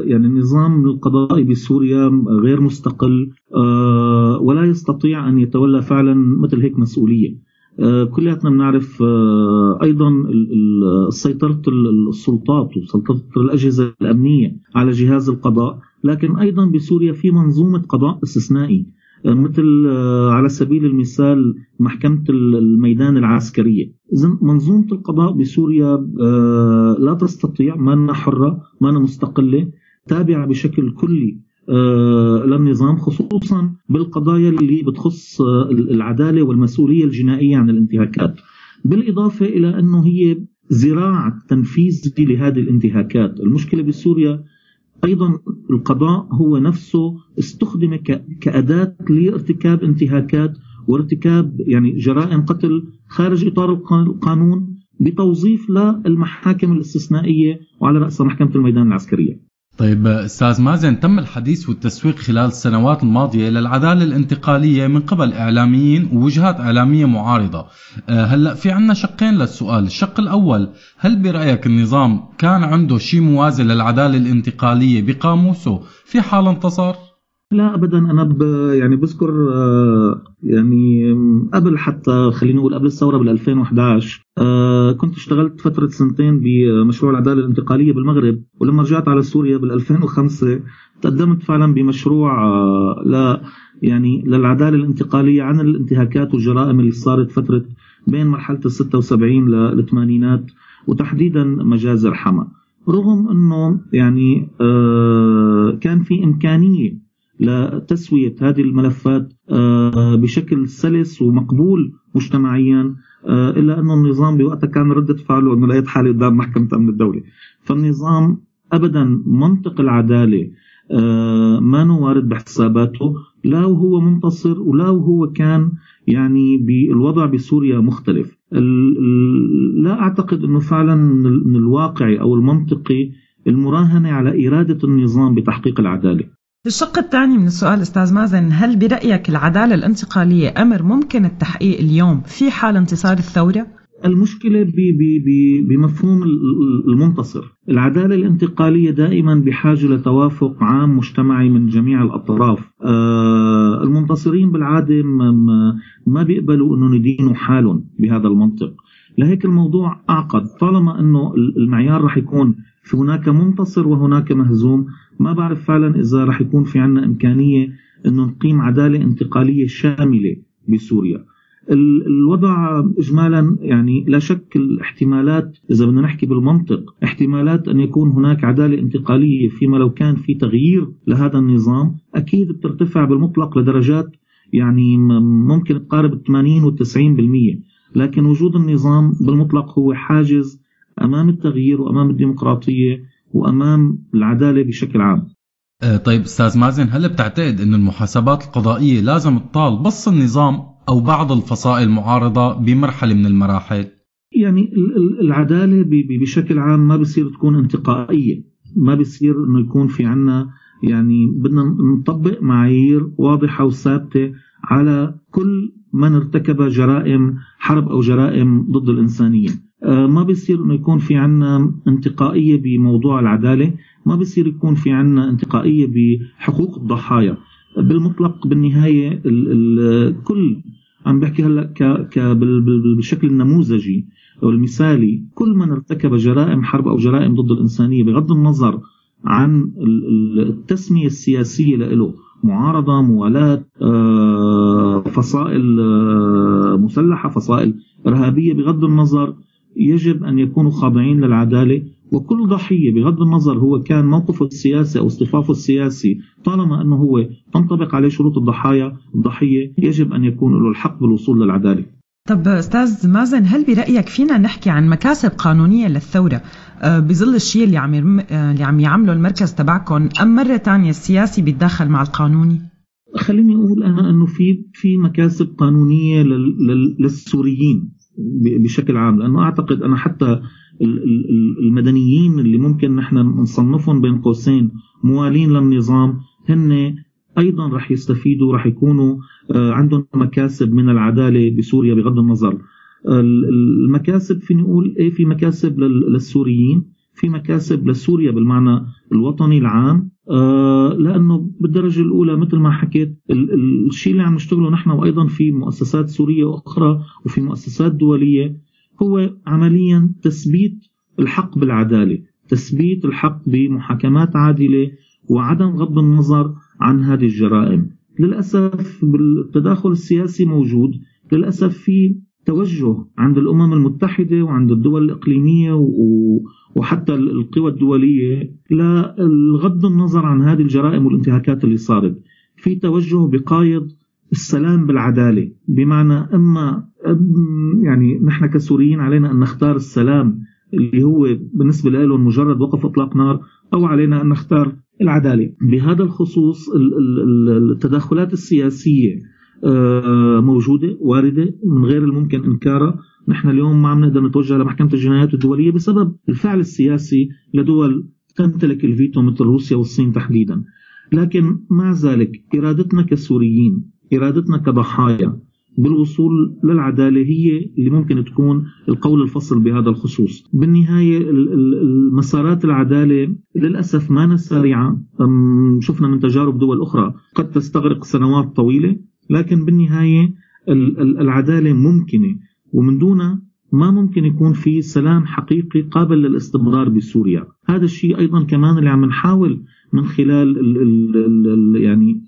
[SPEAKER 13] يعني النظام القضائي بسوريا غير مستقل آه، ولا يستطيع أن يتولى فعلا مثل هيك مسؤولية. آه، كلياتنا بنعرف آه، أيضا سيطرة السلطات وسيطره الأجهزة الأمنية على جهاز القضاء لكن أيضا بسوريا في منظومة قضاء استثنائي. مثل على سبيل المثال محكمة الميدان العسكرية منظومة القضاء بسوريا لا تستطيع ما حرة ما مستقلة تابعة بشكل كلي آه، للنظام خصوصا بالقضايا اللي بتخص آه، العدالة والمسؤولية الجنائية عن الانتهاكات. بالإضافة إلى أنه هي ذراع تنفيذ لهذه الانتهاكات، المشكلة بسوريا أيضا القضاء هو نفسه استخدم كأداة لارتكاب انتهاكات وارتكاب يعني جرائم قتل خارج إطار القانون بتوظيف للمحاكم الاستثنائية وعلى راسها محكمة الميدان العسكرية.
[SPEAKER 3] طيب أستاذ مازن تم الحديث والتسويق خلال السنوات الماضية للعداله الانتقالية من قبل إعلاميين ووجهات إعلامية معارضة. آه، هلأ في عندنا شقين للسؤال، الشق الأول هل برأيك النظام كان عنده شيء موازي للعدالة الانتقالية بقاموسه في حال انتصر؟
[SPEAKER 13] لا ابدا. أنا ب يعني بذكر آه، يعني قبل حتى خلينا نقول قبل الثورة بال 2011 آه، كنت اشتغلت فترة سنتين بمشروع العدالة الانتقالية بالمغرب ولما رجعت على سوريا بال 2005 تقدمت فعلا بمشروع آه، ل يعني للعدالة الانتقالية عن الانتهاكات والجرائم اللي صارت فترة بين مرحلة ال 76 للثمانينات وتحديدا مجازر حما. رغم إنه يعني كان في إمكانية لتسوية هذه الملفات آه، بشكل سلس ومقبول مجتمعيا آه، إلا أنه النظام بوقتها كان ردة فعله أنه لقيت حالي قدام محكمة أمن الدولة. فالنظام أبدا منطق العدالة آه، ما وارد بحساباته لا وهو منتصر ولا وهو كان يعني بالوضع بسوريا مختلف. لا أعتقد أنه فعلا من الواقعي أو المنطقي المراهنة على إرادة النظام بتحقيق العدالة.
[SPEAKER 2] الشق الثاني من السؤال أستاذ مازن هل برأيك العدالة الانتقالية أمر ممكن التحقيق اليوم في حال انتصار الثورة؟
[SPEAKER 13] المشكلة بمفهوم المنتصر. العدالة الانتقالية دائما بحاجة لتوافق عام مجتمعي من جميع الأطراف. آه، المنتصرين بالعادة ما بيقبلوا أنه ندينوا حالهم بهذا المنطق. لهيك الموضوع أعقد. طالما أنه المعيار رح يكون في هناك منتصر وهناك مهزوم ما بعرف فعلا إذا رح يكون في عنا إمكانية أنه نقيم عدالة انتقالية شاملة بسوريا. الوضع اجمالا يعني لا شك الاحتمالات إذا بدنا نحكي بالمنطق احتمالات أن يكون هناك عدالة انتقالية فيما لو كان في تغيير لهذا النظام أكيد بترتفع بالمطلق لدرجات يعني ممكن تقارب ال 80 وال 90% لكن وجود النظام بالمطلق هو حاجز أمام التغيير وأمام الديمقراطية وأمام العدالة بشكل عام.
[SPEAKER 3] آه، طيب أستاذ مازن هل بتعتقد ان المحاسبات القضائية لازم تطال بس النظام أو بعض الفصائل المعارضة بمرحلة من المراحل؟
[SPEAKER 13] يعني العدالة بشكل عام ما بصير تكون انتقائية ما بصير إنه يكون في عنا يعني بدنا نطبق معايير واضحة وثابتة على كل من ارتكب جرائم حرب أو جرائم ضد الإنسانية آه، ما بصير إنه يكون في عنا انتقائية بموضوع العدالة ما بصير يكون في عنا انتقائية بحقوق الضحايا. بالمطلق بالنهاية كل عم بحكي هلا ك بالشكل النموذجي أو المثالي كل من ارتكب جرائم حرب أو جرائم ضد الإنسانية بغض النظر عن التسمية السياسية له معارضة موالاه آه، فصائل آه، مسلحة فصائل إرهابية بغض النظر يجب أن يكونوا خاضعين للعدالة. وكل ضحية بغض النظر هو كان موقفه السياسي أو اصطفافه السياسي طالما أنه هو تنطبق عليه شروط الضحايا الضحية يجب أن يكون له الحق بالوصول للعدالة.
[SPEAKER 2] طب أستاذ مازن هل برأيك فينا نحكي عن مكاسب قانونية للثورة؟ آه، بظل الشيء اللي عم آه، اللي عم يعمله المركز تبعكم أم مرة ثانية السياسي بيتدخل مع القانوني؟
[SPEAKER 13] خليني أقول أنا أنه في في مكاسب قانونية للسوريين. بشكل عام. لأنه أعتقد أنا حتى المدنيين اللي ممكن نحن نصنفهم بين قوسين موالين للنظام هن أيضا رح يستفيدوا رح يكونوا آه، عندهم مكاسب من العدالة بسوريا بغض النظر. المكاسب فيني أقول إيه؟ في مكاسب للسوريين. في مكاسب لسوريا بالمعنى الوطني العام آه لأنه بالدرجة الأولى مثل ما حكيت الشيء اللي عم نشتغله نحن وأيضا في مؤسسات سورية أخرى وفي مؤسسات دولية هو عمليا تثبيت الحق بالعدالة، تثبيت الحق بمحاكمات عادلة وعدم غض النظر عن هذه الجرائم. للأسف بالتداخل السياسي موجود، للأسف في توجه عند الأمم المتحدة وعند الدول الإقليمية وحتى القوى الدولية لغض النظر عن هذه الجرائم والانتهاكات اللي صارت. في توجه بقايض السلام بالعدالة، بمعنى أما يعني نحن كسوريين علينا أن نختار السلام اللي هو بالنسبة لهم مجرد وقف إطلاق نار أو علينا أن نختار العدالة بهذا الخصوص التدخلات السياسية موجودة واردة من غير الممكن إنكارها. نحن اليوم ما عم نقدر نتوجه لمحكمة الجنايات الدولية بسبب الفعل السياسي لدول تمتلك الفيتو مثل روسيا والصين تحديدا. لكن مع ذلك إرادتنا كسوريين إرادتنا كضحايا بالوصول للعدالة هي اللي ممكن تكون القول الفصل بهذا الخصوص. بالنهاية مسارات العدالة للأسف ما سريعة شفنا من تجارب دول أخرى قد تستغرق سنوات طويلة. لكن بالنهاية العدالة ممكنة. ومن دونها ما ممكن يكون في سلام حقيقي قابل للاستمرار بسوريا. هذا الشيء أيضا كمان اللي عم نحاول من خلال ال ال ال يعني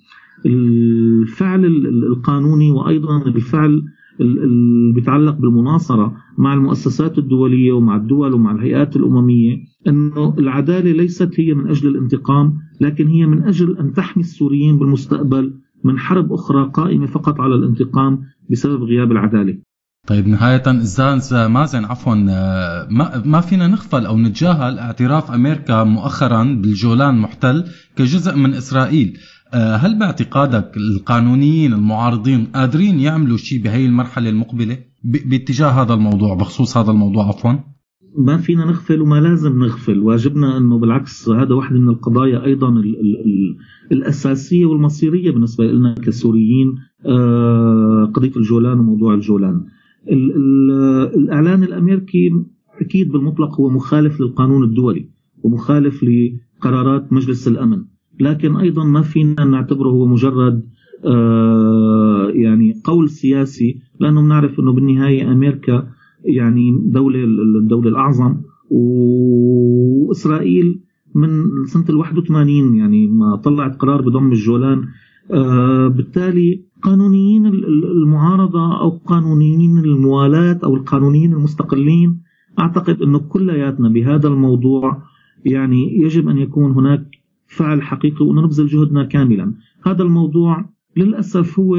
[SPEAKER 13] الفعل القانوني وأيضا الفعل اللي بيتعلق بالمناصرة مع المؤسسات الدولية ومع الدول ومع الهيئات الأممية إنه العدالة ليست هي من أجل الانتقام لكن هي من أجل أن تحمي السوريين بالمستقبل من حرب أخرى قائمة فقط على الانتقام بسبب غياب العدالة.
[SPEAKER 3] طيب نهاية أستاذ مازن عفوا آه، ما ما فينا نغفل أو نتجاهل اعتراف أمريكا مؤخرا بالجولان محتل كجزء من إسرائيل، آه، هل باعتقادك القانونيين المعارضين قادرين يعملوا شيء بهي المرحلة المقبلة باتجاه هذا الموضوع بخصوص هذا الموضوع عفوا؟
[SPEAKER 13] ما فينا نغفل وما لازم نغفل. واجبنا أنه بالعكس هذا واحد من القضايا أيضا ال ال ال الأساسية والمصيرية بالنسبة لنا كسوريين آه، قضية الجولان وموضوع الجولان. ال ال الإعلان الأمريكي أكيد بالمطلق هو مخالف للقانون الدولي ومخالف لقرارات مجلس الأمن. لكن أيضا ما فينا نعتبره هو مجرد آه يعني قول سياسي لأنه بنعرف أنه بالنهاية أمريكا يعني دولة الدولة الأعظم وإسرائيل من سنة ال 81 يعني ما طلعت قرار بضم الجولان. آه بالتالي قانونيين المعارضة أو قانونيين الموالاة أو القانونيين المستقلين أعتقد أنه كلياتنا بهذا الموضوع يعني يجب أن يكون هناك فعل حقيقي ونبذل جهدنا كاملا. هذا الموضوع للأسف هو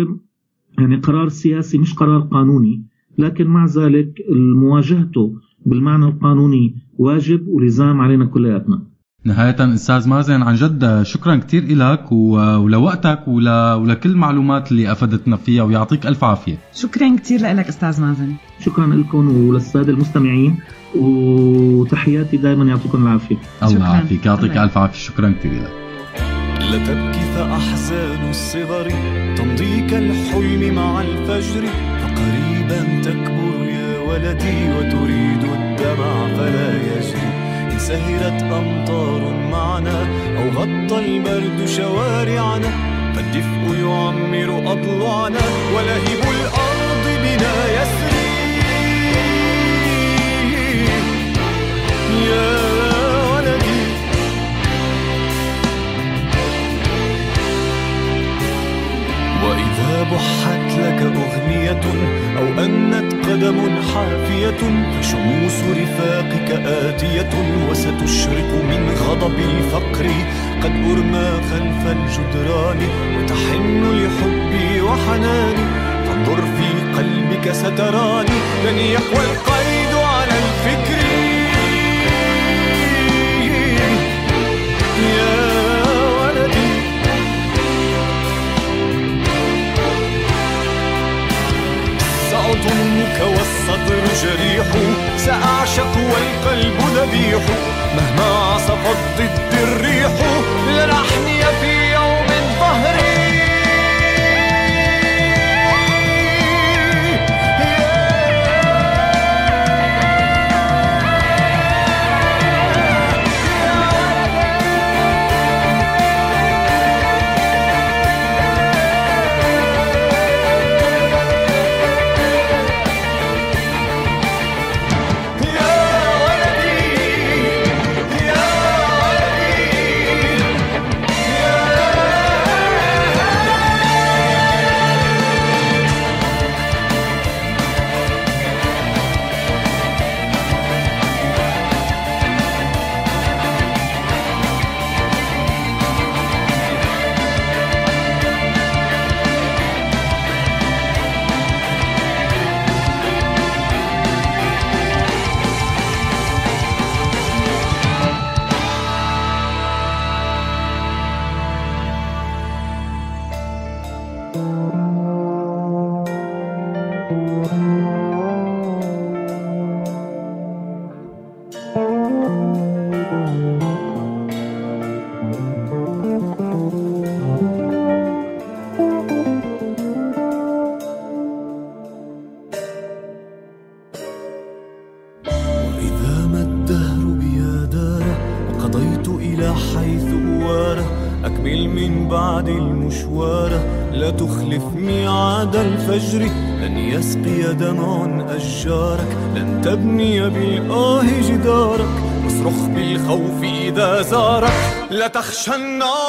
[SPEAKER 13] يعني قرار سياسي مش قرار قانوني. لكن مع ذلك مواجهته بالمعنى القانوني واجب ولزام علينا كلياتنا.
[SPEAKER 3] نهاية أستاذ مازن عن جد شكرا كثير لك ولوقتك ولكل المعلومات اللي أفدتنا فيها ويعطيك ألف عافية.
[SPEAKER 2] شكرا كثير لك أستاذ مازن.
[SPEAKER 13] شكرا لكم وللسادة المستمعين وتحياتي دائما يعطيكم العافية.
[SPEAKER 3] الله يعافيك يعطيك ألف عافية. شكرا كثير لك
[SPEAKER 9] لا تبكي فأحزان الصغر تمضي كالحلم مع الفجر فقريبا تكبر يا ولدي وتريد الدمع فلا يجري إن سهرت أمطار معنا أو غطى البرد شوارعنا فالدفء يعمر أضلعنا. ولهب الأرض بنا يسري. يا بحت لك أغنية أو أنت قدم حافية فشموس رفاقك آتية وستشرق من غضب الفقر قد أرمى خلف الجدران وتحن لحبي وحناني فانظر في قلبك ستراني لن يقوى القيد على الفكر سأضمك والصدر جريح. سأعشق والقلب ذبيح. مهما عصفت ضد الريح لن أحني في يوم دمع أشجارك لن تبني بالآه جدارك واصرخ بالخوف إذا زارك. لا تخشى النار.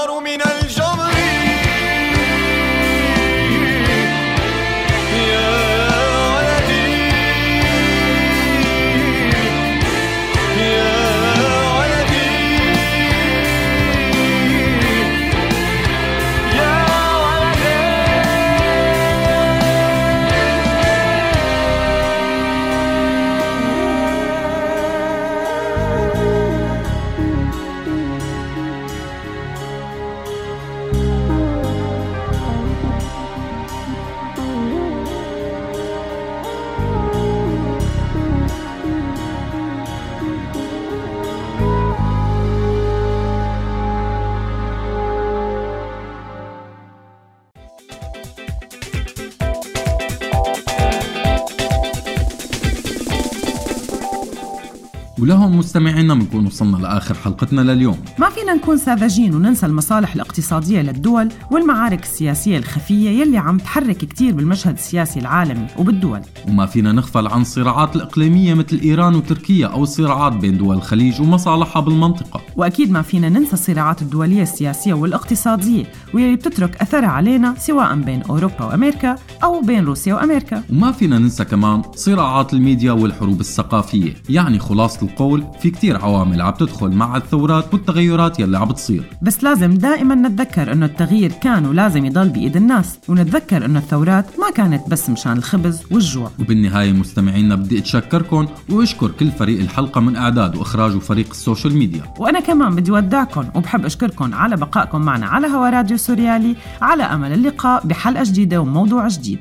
[SPEAKER 3] مستمعينا بنكون وصلنا لآخر حلقتنا لليوم.
[SPEAKER 2] ما فينا نكون ساذجين وننسى المصالح الاقتصادية للدول والمعارك السياسية الخفية يلي عم تحرك كتير بالمشهد السياسي العالمي وبالدول.
[SPEAKER 3] وما فينا نغفل عن الصراعات الإقليمية مثل إيران وتركيا أو الصراعات بين دول الخليج ومصالحها بالمنطقة.
[SPEAKER 2] وأكيد ما فينا ننسى الصراعات الدولية السياسية والاقتصادية واللي بتترك أثرها علينا سواء بين أوروبا وأمريكا أو بين روسيا وأمريكا.
[SPEAKER 3] وما فينا ننسى كمان صراعات الميديا والحروب الثقافية يعني خلاصة القول في كتير عوامل عم تدخل مع الثورات والتغيرات يلي عم بتصير.
[SPEAKER 2] بس لازم دائما نتذكر إنه التغيير كان ولازم يضل بإيد الناس ونتذكر إنه الثورات ما كانت بس مشان الخبز والجوع.
[SPEAKER 3] وبالنهاية مستمعينا بدي أتشكركم وأشكر كل فريق الحلقة من إعداد وإخراج وفريق السوشيال ميديا.
[SPEAKER 2] وأنا كمان بدي ودعكم وبحب أشكركم على بقائكم معنا على هوا راديو سوريالي على أمل اللقاء بحلقة جديدة وموضوع جديد.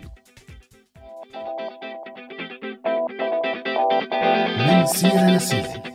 [SPEAKER 1] من سيرة لسيرة